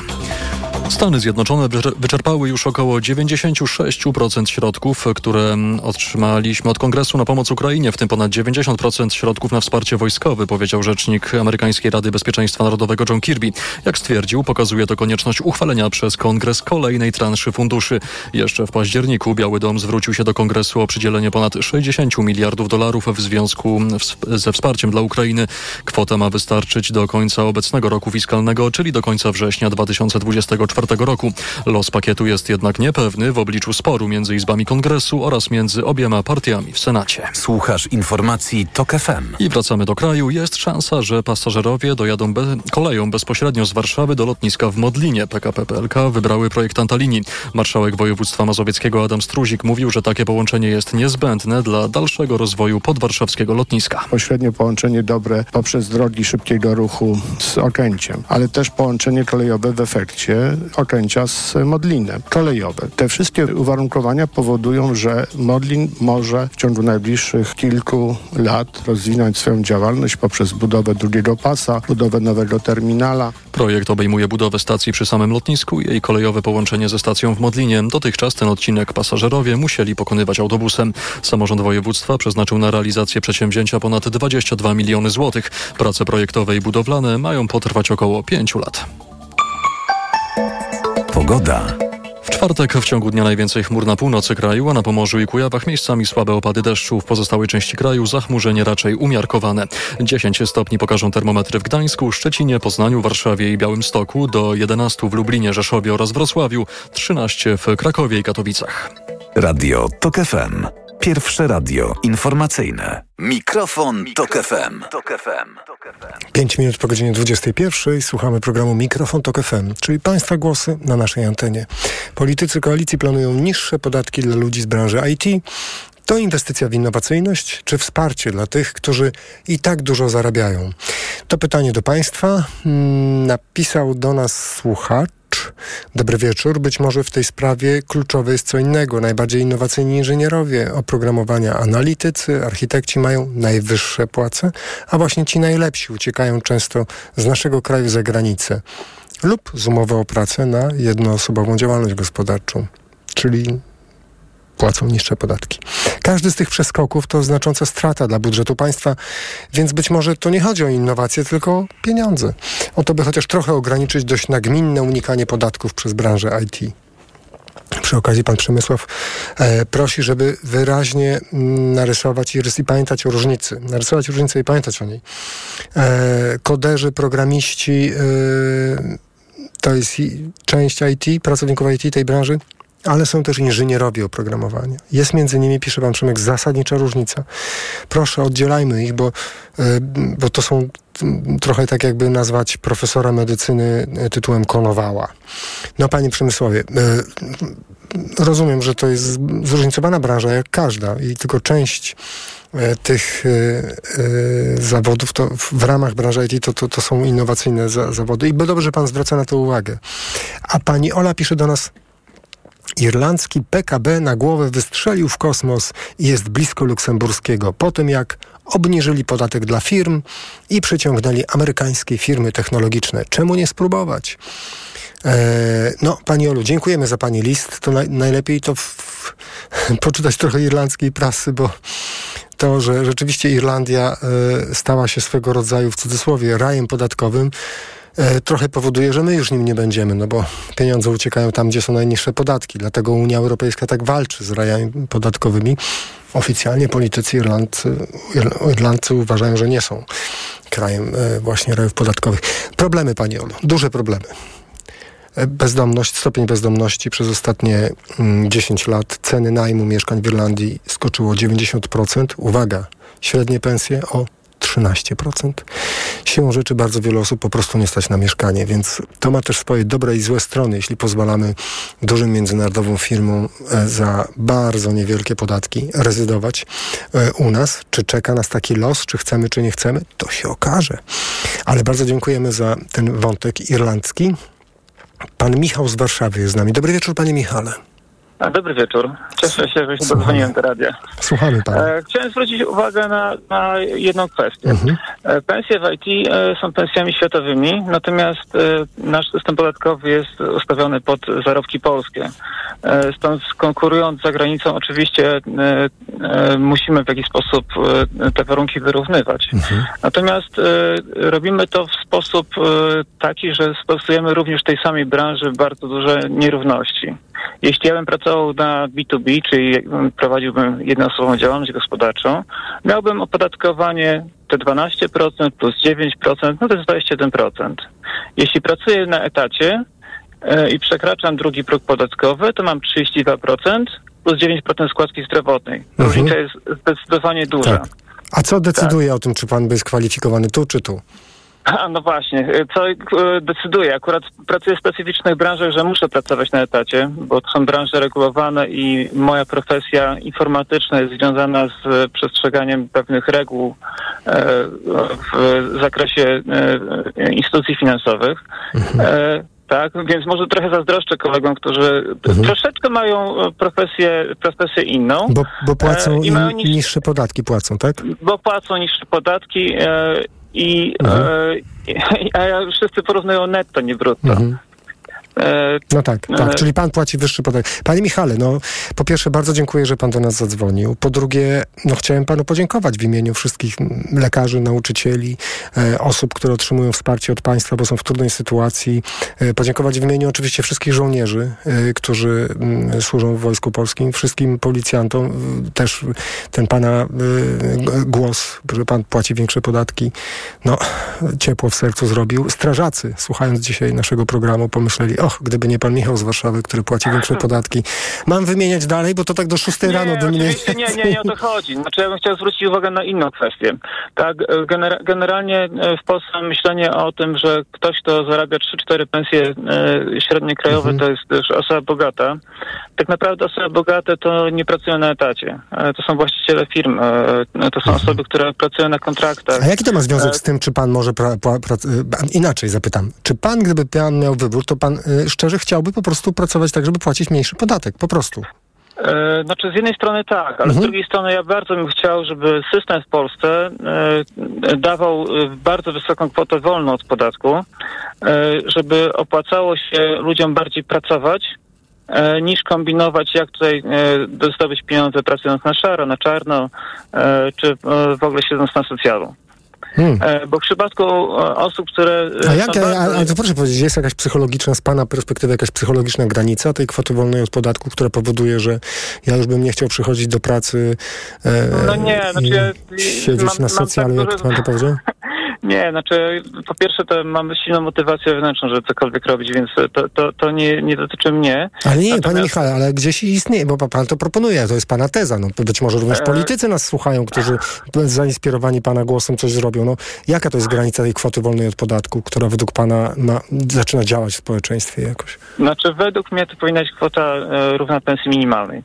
Stany Zjednoczone wyczer- wyczerpały już około 96% środków, które otrzymaliśmy od Kongresu na pomoc Ukrainie, w tym ponad 90% środków na wsparcie wojskowe, powiedział rzecznik amerykańskiej Rady Bezpieczeństwa Narodowego John Kirby. Jak stwierdził, pokazuje to konieczność uchwalenia przez Kongres kolejnej transzy funduszy. Jeszcze w październiku Biały Dom zwrócił się do Kongresu o przydzielenie ponad 60 miliardów dolarów w związku ze wsparciem dla Ukrainy. Kwota ma wystarczyć do końca obecnego roku fiskalnego, czyli do końca września 2024 roku. Los pakietu jest jednak niepewny w obliczu sporu między izbami Kongresu oraz między obiema partiami w Senacie. Słuchasz informacji TOK FM. I wracamy do kraju. Jest szansa, że pasażerowie dojadą be koleją bezpośrednio z Warszawy do lotniska w Modlinie. PKP PLK wybrały projektanta linii. Marszałek województwa mazowieckiego Adam Struzik mówił, że takie połączenie jest niezbędne dla dalszego rozwoju podwarszawskiego lotniska. Pośrednie połączenie dobre poprzez drogi szybkiego ruchu z Okęciem, ale też połączenie kolejowe w efekcie Okęcia z Modlinem. Kolejowe. Te wszystkie uwarunkowania powodują, że Modlin może w ciągu najbliższych kilku lat rozwinąć swoją działalność poprzez budowę drugiego pasa, budowę nowego terminala. Projekt obejmuje budowę stacji przy samym lotnisku i jej kolejowe połączenie ze stacją w Modlinie. Dotychczas ten odcinek pasażerowie musieli pokonywać autobusem. Samorząd województwa przeznaczył na realizację przedsięwzięcia ponad 22 miliony złotych. Prace projektowe i budowlane mają potrwać około 5 lat. Pogoda. W czwartek w ciągu dnia najwięcej chmur na północy kraju, a na Pomorzu i Kujawach miejscami słabe opady deszczu. W pozostałej części kraju zachmurzenie raczej umiarkowane. 10 stopni pokażą termometry w Gdańsku, Szczecinie, Poznaniu, Warszawie i Białymstoku, do 11 w Lublinie, Rzeszowie oraz Wrocławiu, 13 w Krakowie i Katowicach. Radio TOK FM. Pierwsze radio informacyjne. Mikrofon, Tok FM. 5 minut po godzinie 21 słuchamy programu Mikrofon Tok FM, czyli Państwa głosy na naszej antenie. Politycy koalicji planują niższe podatki dla ludzi z branży IT. To inwestycja w innowacyjność, czy wsparcie dla tych, którzy i tak dużo zarabiają? To pytanie do Państwa. Mm, napisał do nas słuchacz. Dobry wieczór. Być może w tej sprawie kluczowe jest co innego. Najbardziej innowacyjni inżynierowie oprogramowania, analitycy, architekci mają najwyższe płace, a właśnie ci najlepsi uciekają często z naszego kraju za granicę lub z umowy o pracę na jednoosobową działalność gospodarczą, czyli płacą niższe podatki. Każdy z tych przeskoków to znacząca strata dla budżetu państwa, więc być może to nie chodzi o innowacje, tylko o pieniądze. O to by chociaż trochę ograniczyć dość nagminne unikanie podatków przez branżę IT. Przy okazji pan Przemysław e, prosi, żeby wyraźnie mm, narysować i, i, pamiętać o różnicy. Narysować różnicę i pamiętać o niej. E, koderzy, programiści, e, to jest część IT, pracowników IT tej branży, ale są też inżynierowie oprogramowania. Jest między nimi, pisze pan Przemek, zasadnicza różnica. Proszę, oddzielajmy ich, bo, e, bo to są trochę tak jakby nazwać profesora medycyny e, tytułem Konowała. No panie Przemysławie, e, rozumiem, że to jest zróżnicowana branża jak każda i tylko część tych zawodów to w ramach branży IT to, to, to są innowacyjne za, zawody i dobrze, że pan zwraca na to uwagę. A pani Ola pisze do nas Irlandzki PKB na głowę wystrzelił w kosmos i jest blisko luksemburskiego po tym, jak obniżyli podatek dla firm i przyciągnęli amerykańskie firmy technologiczne. Czemu nie spróbować? Eee, no, Pani Olu, dziękujemy za Pani list. To na, najlepiej to w, w, poczytać trochę irlandzkiej prasy, bo to, że rzeczywiście Irlandia e, stała się swego rodzaju w cudzysłowie rajem podatkowym, trochę powoduje, że my już nim nie będziemy, no bo pieniądze uciekają tam, gdzie są najniższe podatki. Dlatego Unia Europejska tak walczy z rajami podatkowymi. Oficjalnie politycy Irlandcy, Irlandcy uważają, że nie są krajem e, właśnie rajów podatkowych. Problemy, Pani Olu, duże problemy. E, bezdomność, stopień bezdomności przez ostatnie 10 mm, lat, ceny najmu mieszkań w Irlandii skoczyło 90%. Uwaga, średnie pensje o 13%. Siłą rzeczy bardzo wiele osób po prostu nie stać na mieszkanie, więc to ma też swoje dobre i złe strony, jeśli pozwalamy dużym międzynarodowym firmom e, za bardzo niewielkie podatki rezydować e, u nas. Czy czeka nas taki los, czy chcemy, czy nie chcemy, to się okaże. Ale bardzo dziękujemy za ten wątek irlandzki. Pan Michał z Warszawy jest z nami. Dobry wieczór, panie Michale. Dobry wieczór. Cieszę się, że się dodzwoniłem do radia. Słuchamy pana. E, chciałem zwrócić uwagę na, na jedną kwestię. Mhm. E, pensje w IT e, są pensjami światowymi, natomiast nasz system podatkowy jest ustawiony pod zarobki polskie. Stąd konkurując za granicą oczywiście musimy w jakiś sposób te warunki wyrównywać. Mhm. Natomiast robimy to w sposób taki, że stosujemy również w tej samej branży bardzo duże nierówności. Jeśli ja bym pracował na B2B, czyli prowadziłbym jednoosobową działalność gospodarczą, miałbym opodatkowanie te 12% plus 9%, no to jest 27%. Jeśli pracuję na etacie e, i przekraczam drugi próg podatkowy, to mam 32% plus 9% składki zdrowotnej. Mhm. Różnica jest zdecydowanie duża. Tak. A co decyduje tak. o tym, czy pan jest kwalifikowany tu czy tu? A, no właśnie, co e, decyduje? Akurat pracuję w specyficznych branżach, że muszę pracować na etacie, bo to są branże regulowane i moja profesja informatyczna jest związana z przestrzeganiem pewnych reguł e, w zakresie e, instytucji finansowych. Mhm. Tak, więc może trochę zazdroszczę kolegom, którzy mhm. troszeczkę mają profesję, profesję inną. Bo, bo płacą e, i mają niższe podatki płacą, tak? Bo płacą niższe podatki e, i, mhm. e, a wszyscy porównują netto, nie brutto. Mhm. E, no tak, tak, e, czyli pan płaci wyższy podatek. Panie Michale, no po pierwsze bardzo dziękuję, że pan do nas zadzwonił. Po drugie, no chciałem panu podziękować w imieniu wszystkich lekarzy, nauczycieli, e, osób, które otrzymują wsparcie od państwa, bo są w trudnej sytuacji. Podziękować w imieniu oczywiście wszystkich żołnierzy, którzy m, służą w Wojsku Polskim, wszystkim policjantom, też ten pana głos, że pan płaci większe podatki, no ciepło w sercu zrobił. Strażacy, słuchając dzisiaj naszego programu, pomyśleli, Och, gdyby nie pan Michał z Warszawy, który płaci większe podatki. Mam wymieniać dalej, bo to tak do 6 Nie, rano wymienię. oczywiście nie, nie, nie o to chodzi. Znaczy ja bym chciał zwrócić uwagę na inną kwestię. Tak, e, genera- generalnie e, w Polsce myślenie o tym, że ktoś, kto zarabia 3-4 pensje e, średnie krajowe, Mhm. to jest też osoba bogata. Tak naprawdę osoby bogate to nie pracują na etacie. To są właściciele firm, to są osoby, które pracują na kontraktach. Mhm. A jaki to ma związek z tym, czy pan może. Pra, pra, pra, inaczej zapytam. Czy pan, gdyby pan miał wybór, to pan szczerze chciałby po prostu pracować tak, żeby płacić mniejszy podatek? Po prostu. E, Znaczy z jednej strony tak, ale Mhm. z drugiej strony ja bardzo bym chciał, żeby system w Polsce e, dawał e, bardzo wysoką kwotę wolną od podatku, żeby opłacało się ludziom bardziej pracować, niż kombinować, jak tutaj zdobyć pieniądze pracując na szaro, na czarno, czy w ogóle siedząc na socjalu. Hmm. E, Bo w przypadku e, osób, które... e, A, jak, bardzo- a, a to proszę powiedzieć, jest jakaś psychologiczna, z pana perspektywy, jakaś psychologiczna granica tej kwoty wolnej od podatku, która powoduje, że ja już bym nie chciał przychodzić do pracy e, No nie, znaczy i ja- siedzieć mam- na socjalu, tak jak duże- pan to powiedział? Nie, znaczy po pierwsze to mamy silną motywację wewnętrzną, żeby cokolwiek robić, więc to, to, to nie, nie dotyczy mnie. Ale nie, Natomiast- panie Michale, ale gdzieś istnieje, bo pan to proponuje, to jest pana teza. No, być może również E- politycy nas słuchają, którzy zainspirowani pana głosem coś zrobią. No, jaka to jest granica tej kwoty wolnej od podatku, która według pana ma, zaczyna działać w społeczeństwie jakoś? Znaczy według mnie to powinna być kwota e, równa pensji minimalnej.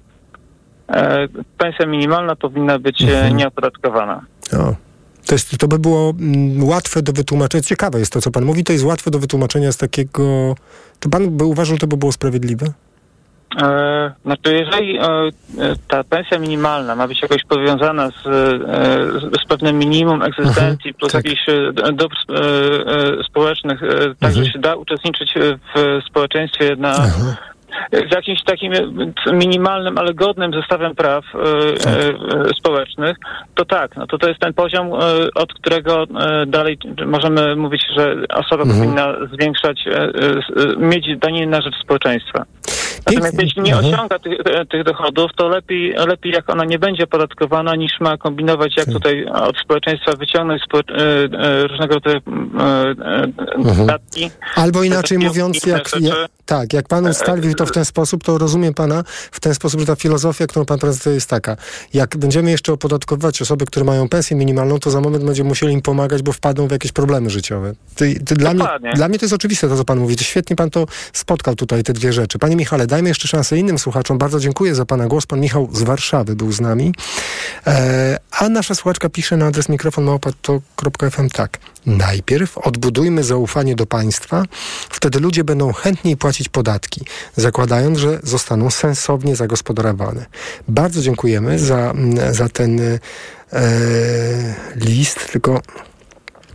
E, pensja minimalna powinna być Mhm. e, nieopodatkowana. O. To, jest, to by było mm, łatwe do wytłumaczenia. Ciekawe jest to, co pan mówi. To jest łatwe do wytłumaczenia z takiego... Czy pan by uważał, że to by było sprawiedliwe? E, znaczy, jeżeli e, e, ta pensja minimalna ma być jakoś powiązana z, e, z, pewnym minimum egzystencji plus tak. jakichś e, dóbr e, społecznych, tak, że Mhm. się da uczestniczyć w społeczeństwie na z jakimś takim e, minimalnym, ale godnym zestawem praw e, e, społecznych, to tak, no to to jest ten poziom, od którego dalej możemy mówić, że osoba Mhm. powinna zwiększać, mieć daniny na rzecz społeczeństwa. Natomiast jeśli nie Mhm. osiąga tych, tych dochodów, to lepiej, lepiej jak ona nie będzie opodatkowana, niż ma kombinować, jak tutaj od społeczeństwa wyciągnąć spo, e, e, różnego rodzaju e, Mhm. datki. Albo inaczej mówiąc, jak, tak, jak pan ustalił to w ten sposób, to rozumiem pana w ten sposób, że ta filozofia, którą pan prezentuje jest taka. Jak będziemy jeszcze opodatkowywać osoby, które mają pensję minimalną, to za moment będziemy musieli im pomagać, bo wpadną w jakieś problemy życiowe. Ty, ty, dla, mnie, dla mnie to jest oczywiste to, co pan mówi. Świetnie pan to spotkał tutaj, te dwie rzeczy. Panie Michale, dajmy jeszcze szansę innym słuchaczom. Bardzo dziękuję za pana głos. Pan Michał z Warszawy był z nami. E, a nasza słuchaczka pisze na adres mikrofonmałpa.fm tak. Najpierw odbudujmy zaufanie do państwa, wtedy ludzie będą chętniej płacić podatki, zakładając, że zostaną sensownie zagospodarowane. Bardzo dziękujemy za, za ten e, list, tylko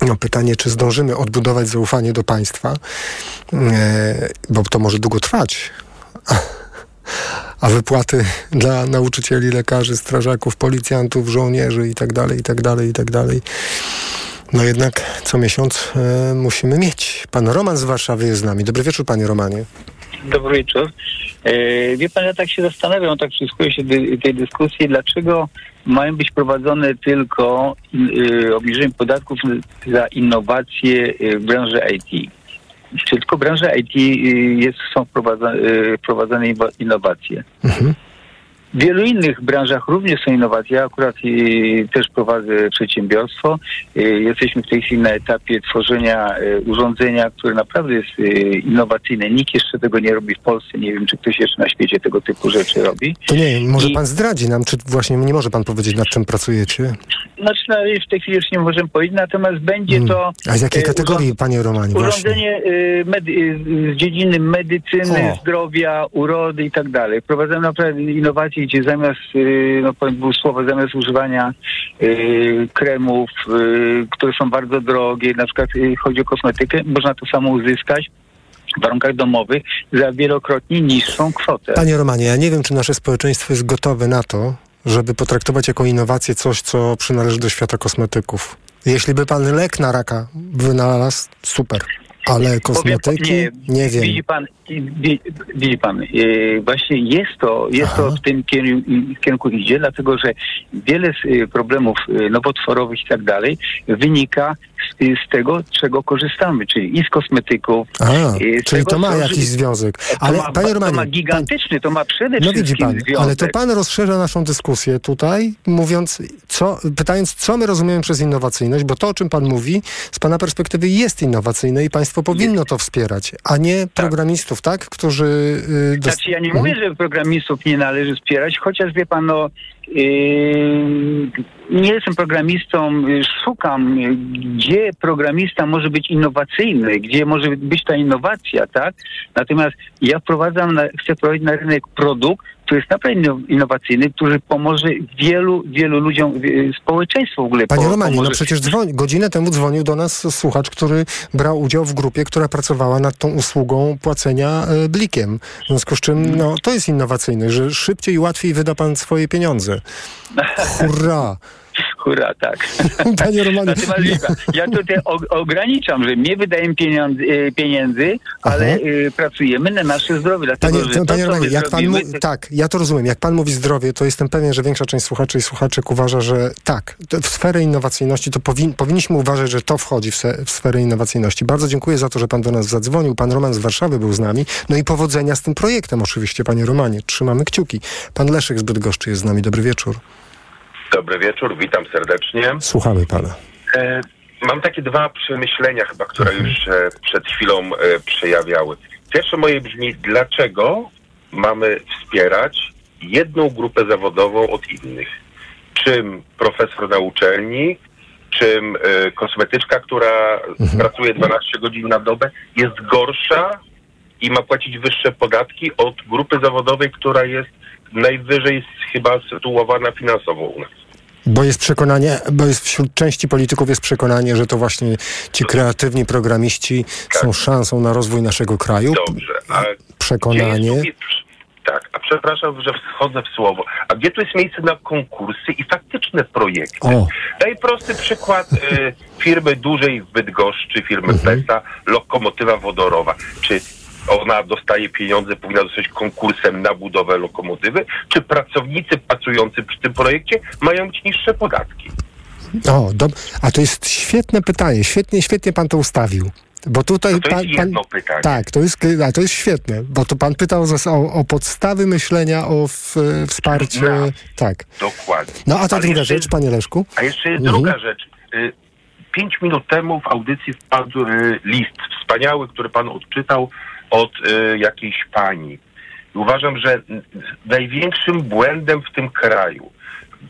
no, pytanie, czy zdążymy odbudować zaufanie do państwa, e, bo to może długo trwać. A wypłaty dla nauczycieli, lekarzy, strażaków, policjantów, żołnierzy i tak dalej, i tak dalej, i tak dalej. No jednak co miesiąc e, musimy mieć. Pan Roman z Warszawy jest z nami. Dobry wieczór, panie Romanie. Dobry wieczór. E, Wie pan, ja tak się zastanawiam, tak przysłuchuję się dy, tej dyskusji, dlaczego mają być prowadzone tylko y, obniżenie podatków za innowacje y, w branży IT. Czy tylko w branży IT y, jest, są wprowadzane, y, wprowadzane inwa- innowacje? W wielu innych branżach również są innowacje. Ja akurat też prowadzę przedsiębiorstwo. Y, jesteśmy w tej chwili na etapie tworzenia y, urządzenia, które naprawdę jest y, innowacyjne. Nikt jeszcze tego nie robi w Polsce. Nie wiem, czy ktoś jeszcze na świecie tego typu rzeczy robi. To nie może I- pan zdradzi nam, czy właśnie nie może pan powiedzieć, nad czym pracujecie? Znaczy, no, w tej chwili już nie możemy powiedzieć, natomiast będzie to... A z jakiej y, kategorii, panie Romanie? Urządzenie y, medy, y, z dziedziny medycyny, O. zdrowia, urody i tak dalej. Prowadzimy naprawdę innowacje, gdzie zamiast, y, no powiem słowo, zamiast używania y, kremów, y, które są bardzo drogie, na przykład chodzi o kosmetykę, można to samo uzyskać w warunkach domowych za wielokrotnie niższą kwotę. Panie Romanie, ja nie wiem, czy nasze społeczeństwo jest gotowe na to, żeby potraktować jako innowację coś, co przynależy do świata kosmetyków. Jeśli by pan lek na raka wynalazł, super. Ale kosmetyki? Nie, Nie wiem. Widzi pan, wi- widzi pan, e, właśnie jest to, jest to w tym kierunku, kierunku idzie, dlatego że wiele z e, problemów e, nowotworowych i tak dalej wynika z, tego, czego korzystamy, czyli i z kosmetyków. E, z czyli tego, to ma jakiś związek. To Ale ma, panie to Romanie, ma pan, gigantyczny, to ma przede no wszystkim widzi pan, związek. ale to pan rozszerza naszą dyskusję tutaj, mówiąc, co, pytając, co my rozumiemy przez innowacyjność, bo to, o czym pan mówi, z pana perspektywy jest innowacyjne i państwo powinno to wspierać, a nie programistów, tak? Którzy... y, dos- Znaczy ja nie Mhm. mówię, że programistów nie należy wspierać, chociaż wie pan, no yy, nie jestem programistą, yy, szukam, yy, gdzie programista może być innowacyjny, gdzie może być ta innowacja, tak? Natomiast ja wprowadzam, chcę wprowadzić na rynek produkt, który jest naprawdę inno- innowacyjny, który pomoże wielu, wielu ludziom, społeczeństwu w ogóle. Panie Romanie, no przecież dzwoni, godzinę temu dzwonił do nas słuchacz, który brał udział w grupie, która pracowała nad tą usługą płacenia e, blikiem. W związku z czym, no, to jest innowacyjne, że szybciej i łatwiej wyda pan swoje pieniądze. Hurra! Hurra, tak. Panie Romanie, pan, ja tutaj ograniczam, że nie wydajemy pieniądze, e, pieniędzy, ale e, pracujemy na nasze zdrowie. Dlatego, Panie, że to, panie Romanie, jak pan mówi, tak, ja to rozumiem. Jak pan mówi zdrowie, to jestem pewien, że większa część słuchaczy i słuchaczek uważa, że tak, w sferę innowacyjności to powin, powinniśmy uważać, że to wchodzi w, se, w sferę innowacyjności. Bardzo dziękuję za to, że pan do nas zadzwonił. Pan Roman z Warszawy był z nami. No i powodzenia z tym projektem oczywiście, panie Romanie. Trzymamy kciuki. Pan Leszek z Bydgoszczy jest z nami. Dobry wieczór. Dobry wieczór, witam serdecznie. Słuchamy pana. E, mam takie dwa przemyślenia chyba, które już e, przed chwilą e, przejawiały. Pierwsze moje brzmi, dlaczego mamy wspierać jedną grupę zawodową od innych? Czym profesor na uczelni, czym e, kosmetyczka, która pracuje 12 godzin na dobę, jest gorsza i ma płacić wyższe podatki od grupy zawodowej, która jest najwyżej chyba sytuowana finansowo u nas. Bo jest przekonanie, bo jest wśród części polityków jest przekonanie, że to właśnie ci kreatywni programiści są szansą na rozwój naszego kraju. Dobrze, a Przekonanie. Tak, a przepraszam, że wchodzę w słowo. A gdzie tu jest miejsce na konkursy i faktyczne projekty? O. Daj prosty przykład y, firmy dużej w Bydgoszczy, firmy Mhm. PESA, lokomotywa wodorowa. Czy ona dostaje pieniądze, powinna dostać konkursem na budowę lokomotywy? Czy pracownicy pracujący przy tym projekcie mają mieć niższe podatki? O, dob- a to jest świetne pytanie. Świetnie, świetnie pan to ustawił. Bo tutaj to pan, jest pan, jedno pytanie. Tak, to jest, a to jest świetne, bo to pan pytał o, o podstawy myślenia, o w, wsparcie. No. Tak. Dokładnie. No a ta Ale druga jeszcze rzecz, panie Leszku? A jeszcze jest Mhm. druga rzecz. Y, Pięć minut temu w audycji wpadł y, list wspaniały, który pan odczytał od y, jakiejś pani. I uważam, że największym błędem w tym kraju,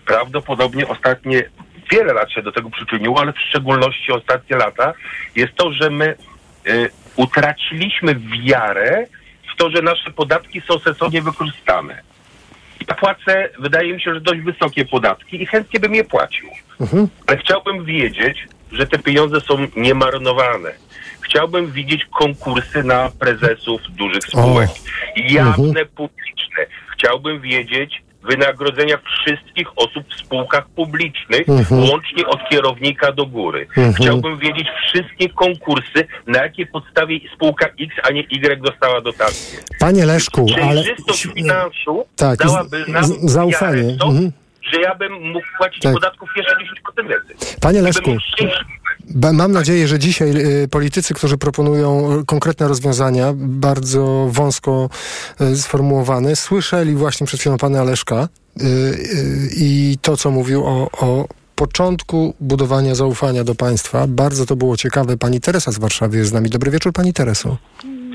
prawdopodobnie ostatnie wiele lat się do tego przyczyniło, ale w szczególności ostatnie lata, jest to, że my y, utraciliśmy wiarę w to, że nasze podatki są sensownie wykorzystane. Ja płacę, wydaje mi się, że dość wysokie podatki i chętnie bym je płacił. Mhm. Ale chciałbym wiedzieć, że te pieniądze są niemarnowane. Chciałbym widzieć konkursy na prezesów dużych spółek. Jawne, publiczne. Chciałbym wiedzieć wynagrodzenia wszystkich osób w spółkach publicznych, Mhm. łącznie od kierownika do góry. Mhm. Chciałbym wiedzieć wszystkie konkursy, na jakiej podstawie spółka X, a nie Y dostała dotację. Panie Leszku, ale Przejrzystość finansu tak, dałaby nam zaufanie. wiarę to, Mhm. że ja bym mógł płacić Tak. podatków jeszcze 10% więcej. Panie Leszku, Mam nadzieję, że dzisiaj y, politycy, którzy proponują konkretne rozwiązania, bardzo wąsko y, sformułowane, słyszeli właśnie przed chwilą pana Leszka y, i to, co mówił o, o początku budowania zaufania do państwa. Bardzo to było ciekawe. Pani Teresa z Warszawy jest z nami. Dobry wieczór, pani Tereso.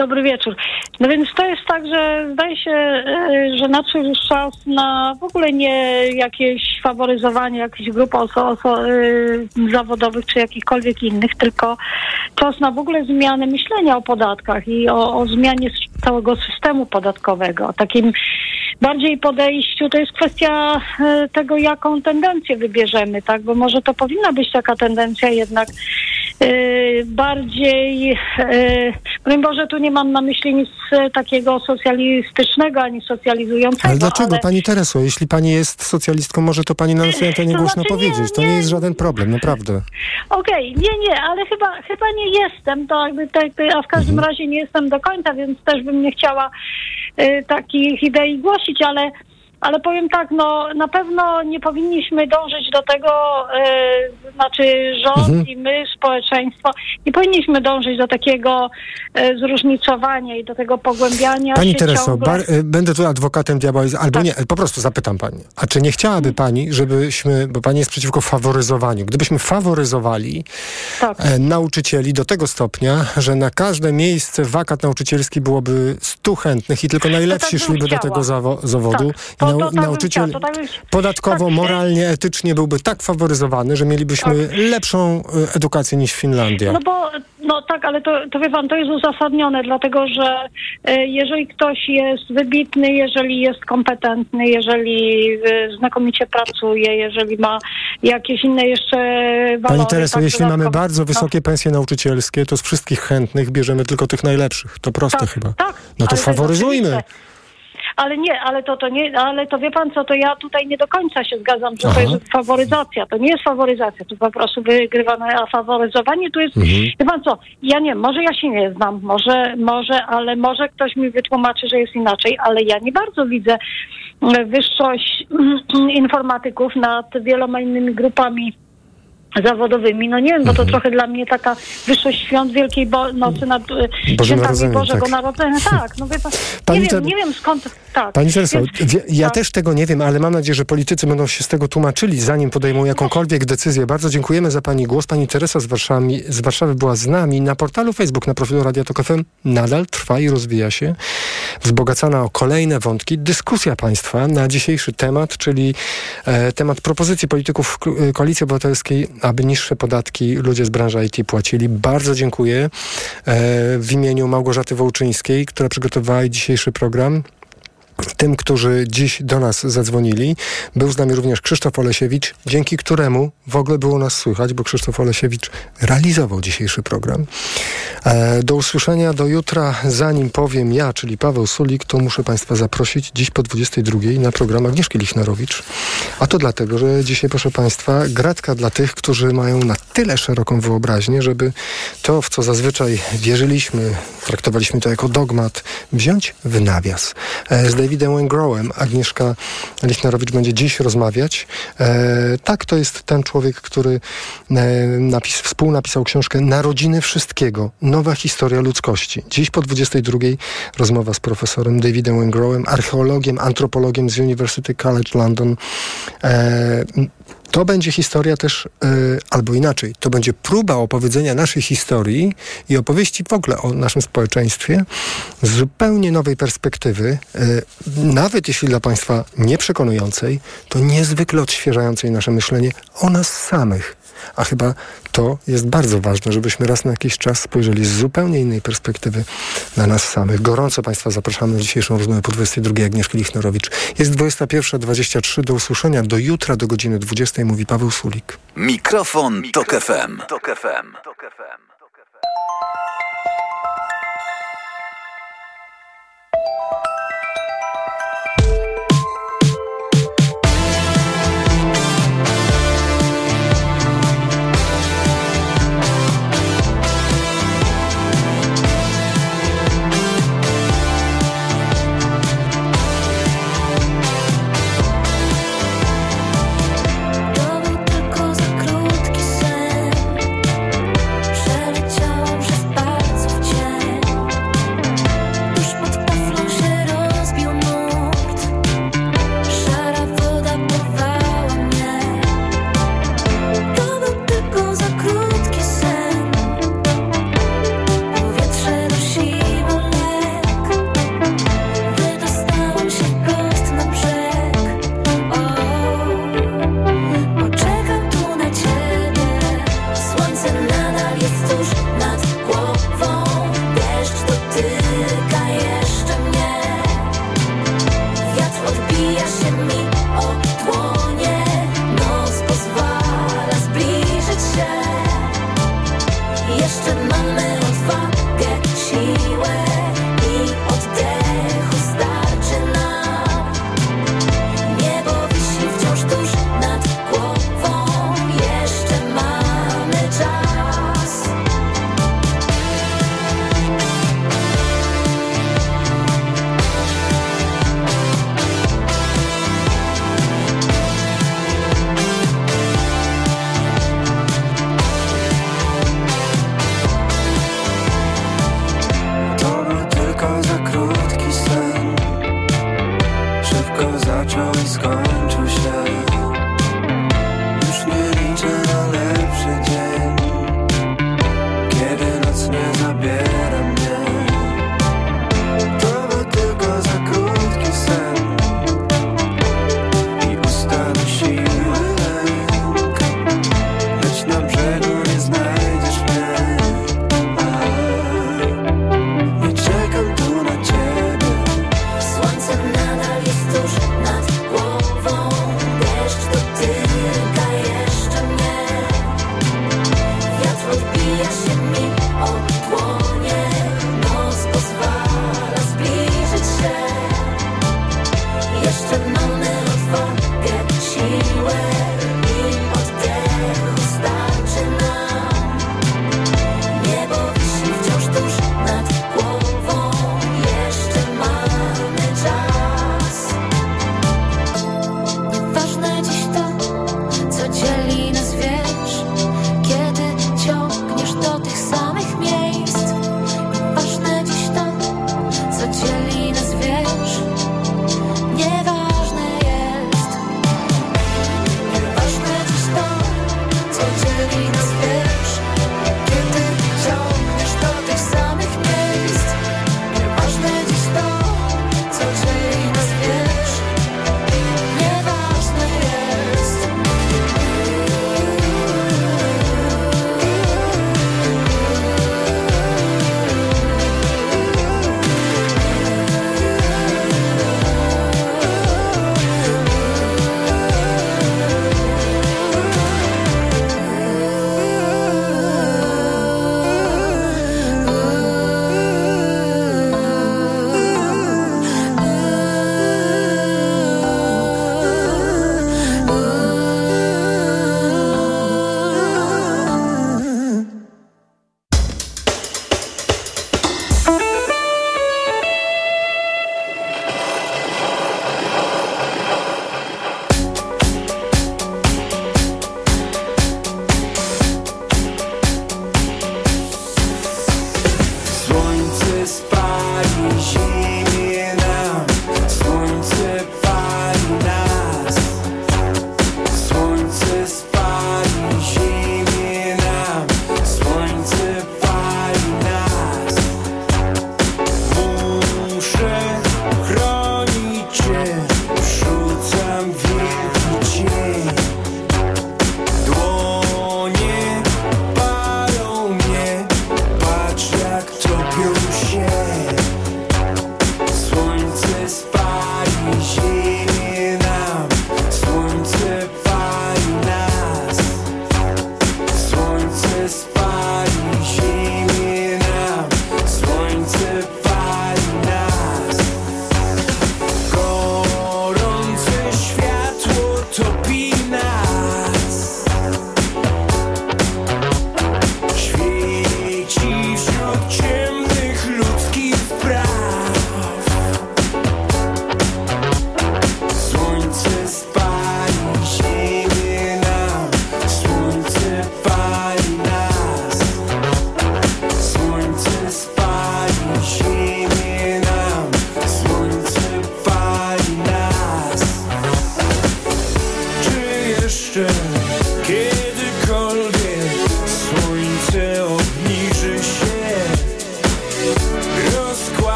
Dobry wieczór. No więc to jest tak, że zdaje się, e, że nadszedł już czas na w ogóle nie jakieś faworyzowanie jakichś grup oso, oso, e, zawodowych czy jakichkolwiek innych, tylko czas na w ogóle zmianę myślenia o podatkach i o, o zmianie całego systemu podatkowego. O takim bardziej podejściu to jest kwestia e, tego, jaką tendencję wybierzemy, tak? Bo może to powinna być taka tendencja jednak y, bardziej, y, broń Boże, tu nie mam na myśli nic e, takiego socjalistycznego ani socjalizującego. Ale dlaczego, ale, pani Tereso? Jeśli pani jest socjalistką, może to pani na antenie To głośno znaczy nie, powiedzieć. To nie jest żaden problem, naprawdę. Okej, nie, nie, ale chyba, chyba nie jestem, to jakby, tak, a w każdym Mhm. razie nie jestem do końca, więc też bym nie chciała y, takich idei głosić, ale, ale powiem tak, no na pewno nie powinniśmy dążyć do tego, y, znaczy rząd Mhm. i my, społeczeństwo, nie powinniśmy dążyć do takiego y, zróżnicowania i do tego pogłębiania Pani Tereso, ciągle. bar, y, będę tu adwokatem diabła, albo Tak. nie, po prostu zapytam pani. A czy nie chciałaby pani, żebyśmy, bo pani jest przeciwko faworyzowaniu, gdybyśmy faworyzowali Tak. e, nauczycieli do tego stopnia, że na każde miejsce wakat nauczycielski byłoby stu chętnych i tylko najlepsi tak szliby do chciała. tego zawo- zawodu Tak, to- nau- to tak nauczyciel to tak podatkowo, tak, moralnie, etycznie byłby tak faworyzowany, że mielibyśmy lepszą e, edukację niż Finlandia. No bo, no tak, ale to, to wie pan, to jest uzasadnione, dlatego że e, jeżeli ktoś jest wybitny, jeżeli jest kompetentny, jeżeli e, znakomicie pracuje, jeżeli ma jakieś inne jeszcze walory. Pani Tereso, tak, jeśli mamy bardzo no. wysokie pensje nauczycielskie, to z wszystkich chętnych bierzemy tylko tych najlepszych. To proste chyba. Tak, No to faworyzujmy. Ale nie, ale to, to nie, ale to wie pan co, to ja tutaj nie do końca się zgadzam, że Aha. to jest faworyzacja. To nie jest faworyzacja, to po prostu wygrywane, a faworyzowanie to jest, Mhm. wie pan co, ja nie może ja się nie znam, może, może, ale może ktoś mi wytłumaczy, że jest inaczej, ale ja nie bardzo widzę mm, wyższość mm, informatyków nad wieloma innymi grupami zawodowymi. No nie wiem, bo to trochę dla mnie taka wyższość świąt Wielkiej Bo- Nocy nad e, świętami Bożego tak. Narodzenia. Tak, no wie pan, Pani nie wiem, nie wiem skąd, tak. Pani Tereso, Więc- ja tak. też tego nie wiem, ale mam nadzieję, że politycy będą się z tego tłumaczyli, zanim podejmą jakąkolwiek decyzję. Bardzo dziękujemy za Pani głos. Pani Teresa z Warszawy, z Warszawy była z nami na portalu Facebook, na profilu Radia Tok FM. Nadal trwa i rozwija się, wzbogacana o kolejne wątki. Dyskusja Państwa na dzisiejszy temat, czyli e, temat propozycji polityków Ko- Koalicji Obywatelskiej, aby niższe podatki ludzie z branży IT płacili. Bardzo dziękuję e, w imieniu Małgorzaty Wołczyńskiej, która przygotowała dzisiejszy program tym, którzy dziś do nas zadzwonili. Był z nami również Krzysztof Olesiewicz, dzięki któremu w ogóle było nas słychać, bo Krzysztof Olesiewicz realizował dzisiejszy program. E, do usłyszenia do jutra. Zanim powiem ja, czyli Paweł Sulik, to muszę Państwa zaprosić dziś po 22 na program Agnieszki Lichnarowicz. A to dlatego, że dzisiaj, proszę Państwa, gratka dla tych, którzy mają na tyle szeroką wyobraźnię, żeby to, w co zazwyczaj wierzyliśmy, traktowaliśmy to jako dogmat, wziąć w nawias. E, Z Davidem Wengrowem Agnieszka Lichnarowicz będzie dziś rozmawiać. E, tak, to jest ten człowiek, który e, napis, współnapisał książkę Narodziny Wszystkiego. Nowa historia ludzkości. Dziś po 22 rozmowa z profesorem Davidem Wengrowem, archeologiem, antropologiem z University College London. E, to będzie historia też, e, albo inaczej, to będzie próba opowiedzenia naszej historii i opowieści w ogóle o naszym społeczeństwie z zupełnie nowej perspektywy, e, nawet jeśli dla Państwa nieprzekonującej, to niezwykle odświeżającej nasze myślenie o nas samych. A chyba to jest bardzo ważne, żebyśmy raz na jakiś czas spojrzeli z zupełnie innej perspektywy na nas samych. Gorąco Państwa zapraszamy na dzisiejszą rozmowę po 22 Agnieszki Lichnorowicz. Jest 21.23 do usłyszenia. Do jutra do godziny 20 mówi Paweł Sulik. Mikrofon, Tok FM. Tok FM. To był shimmy, should oh.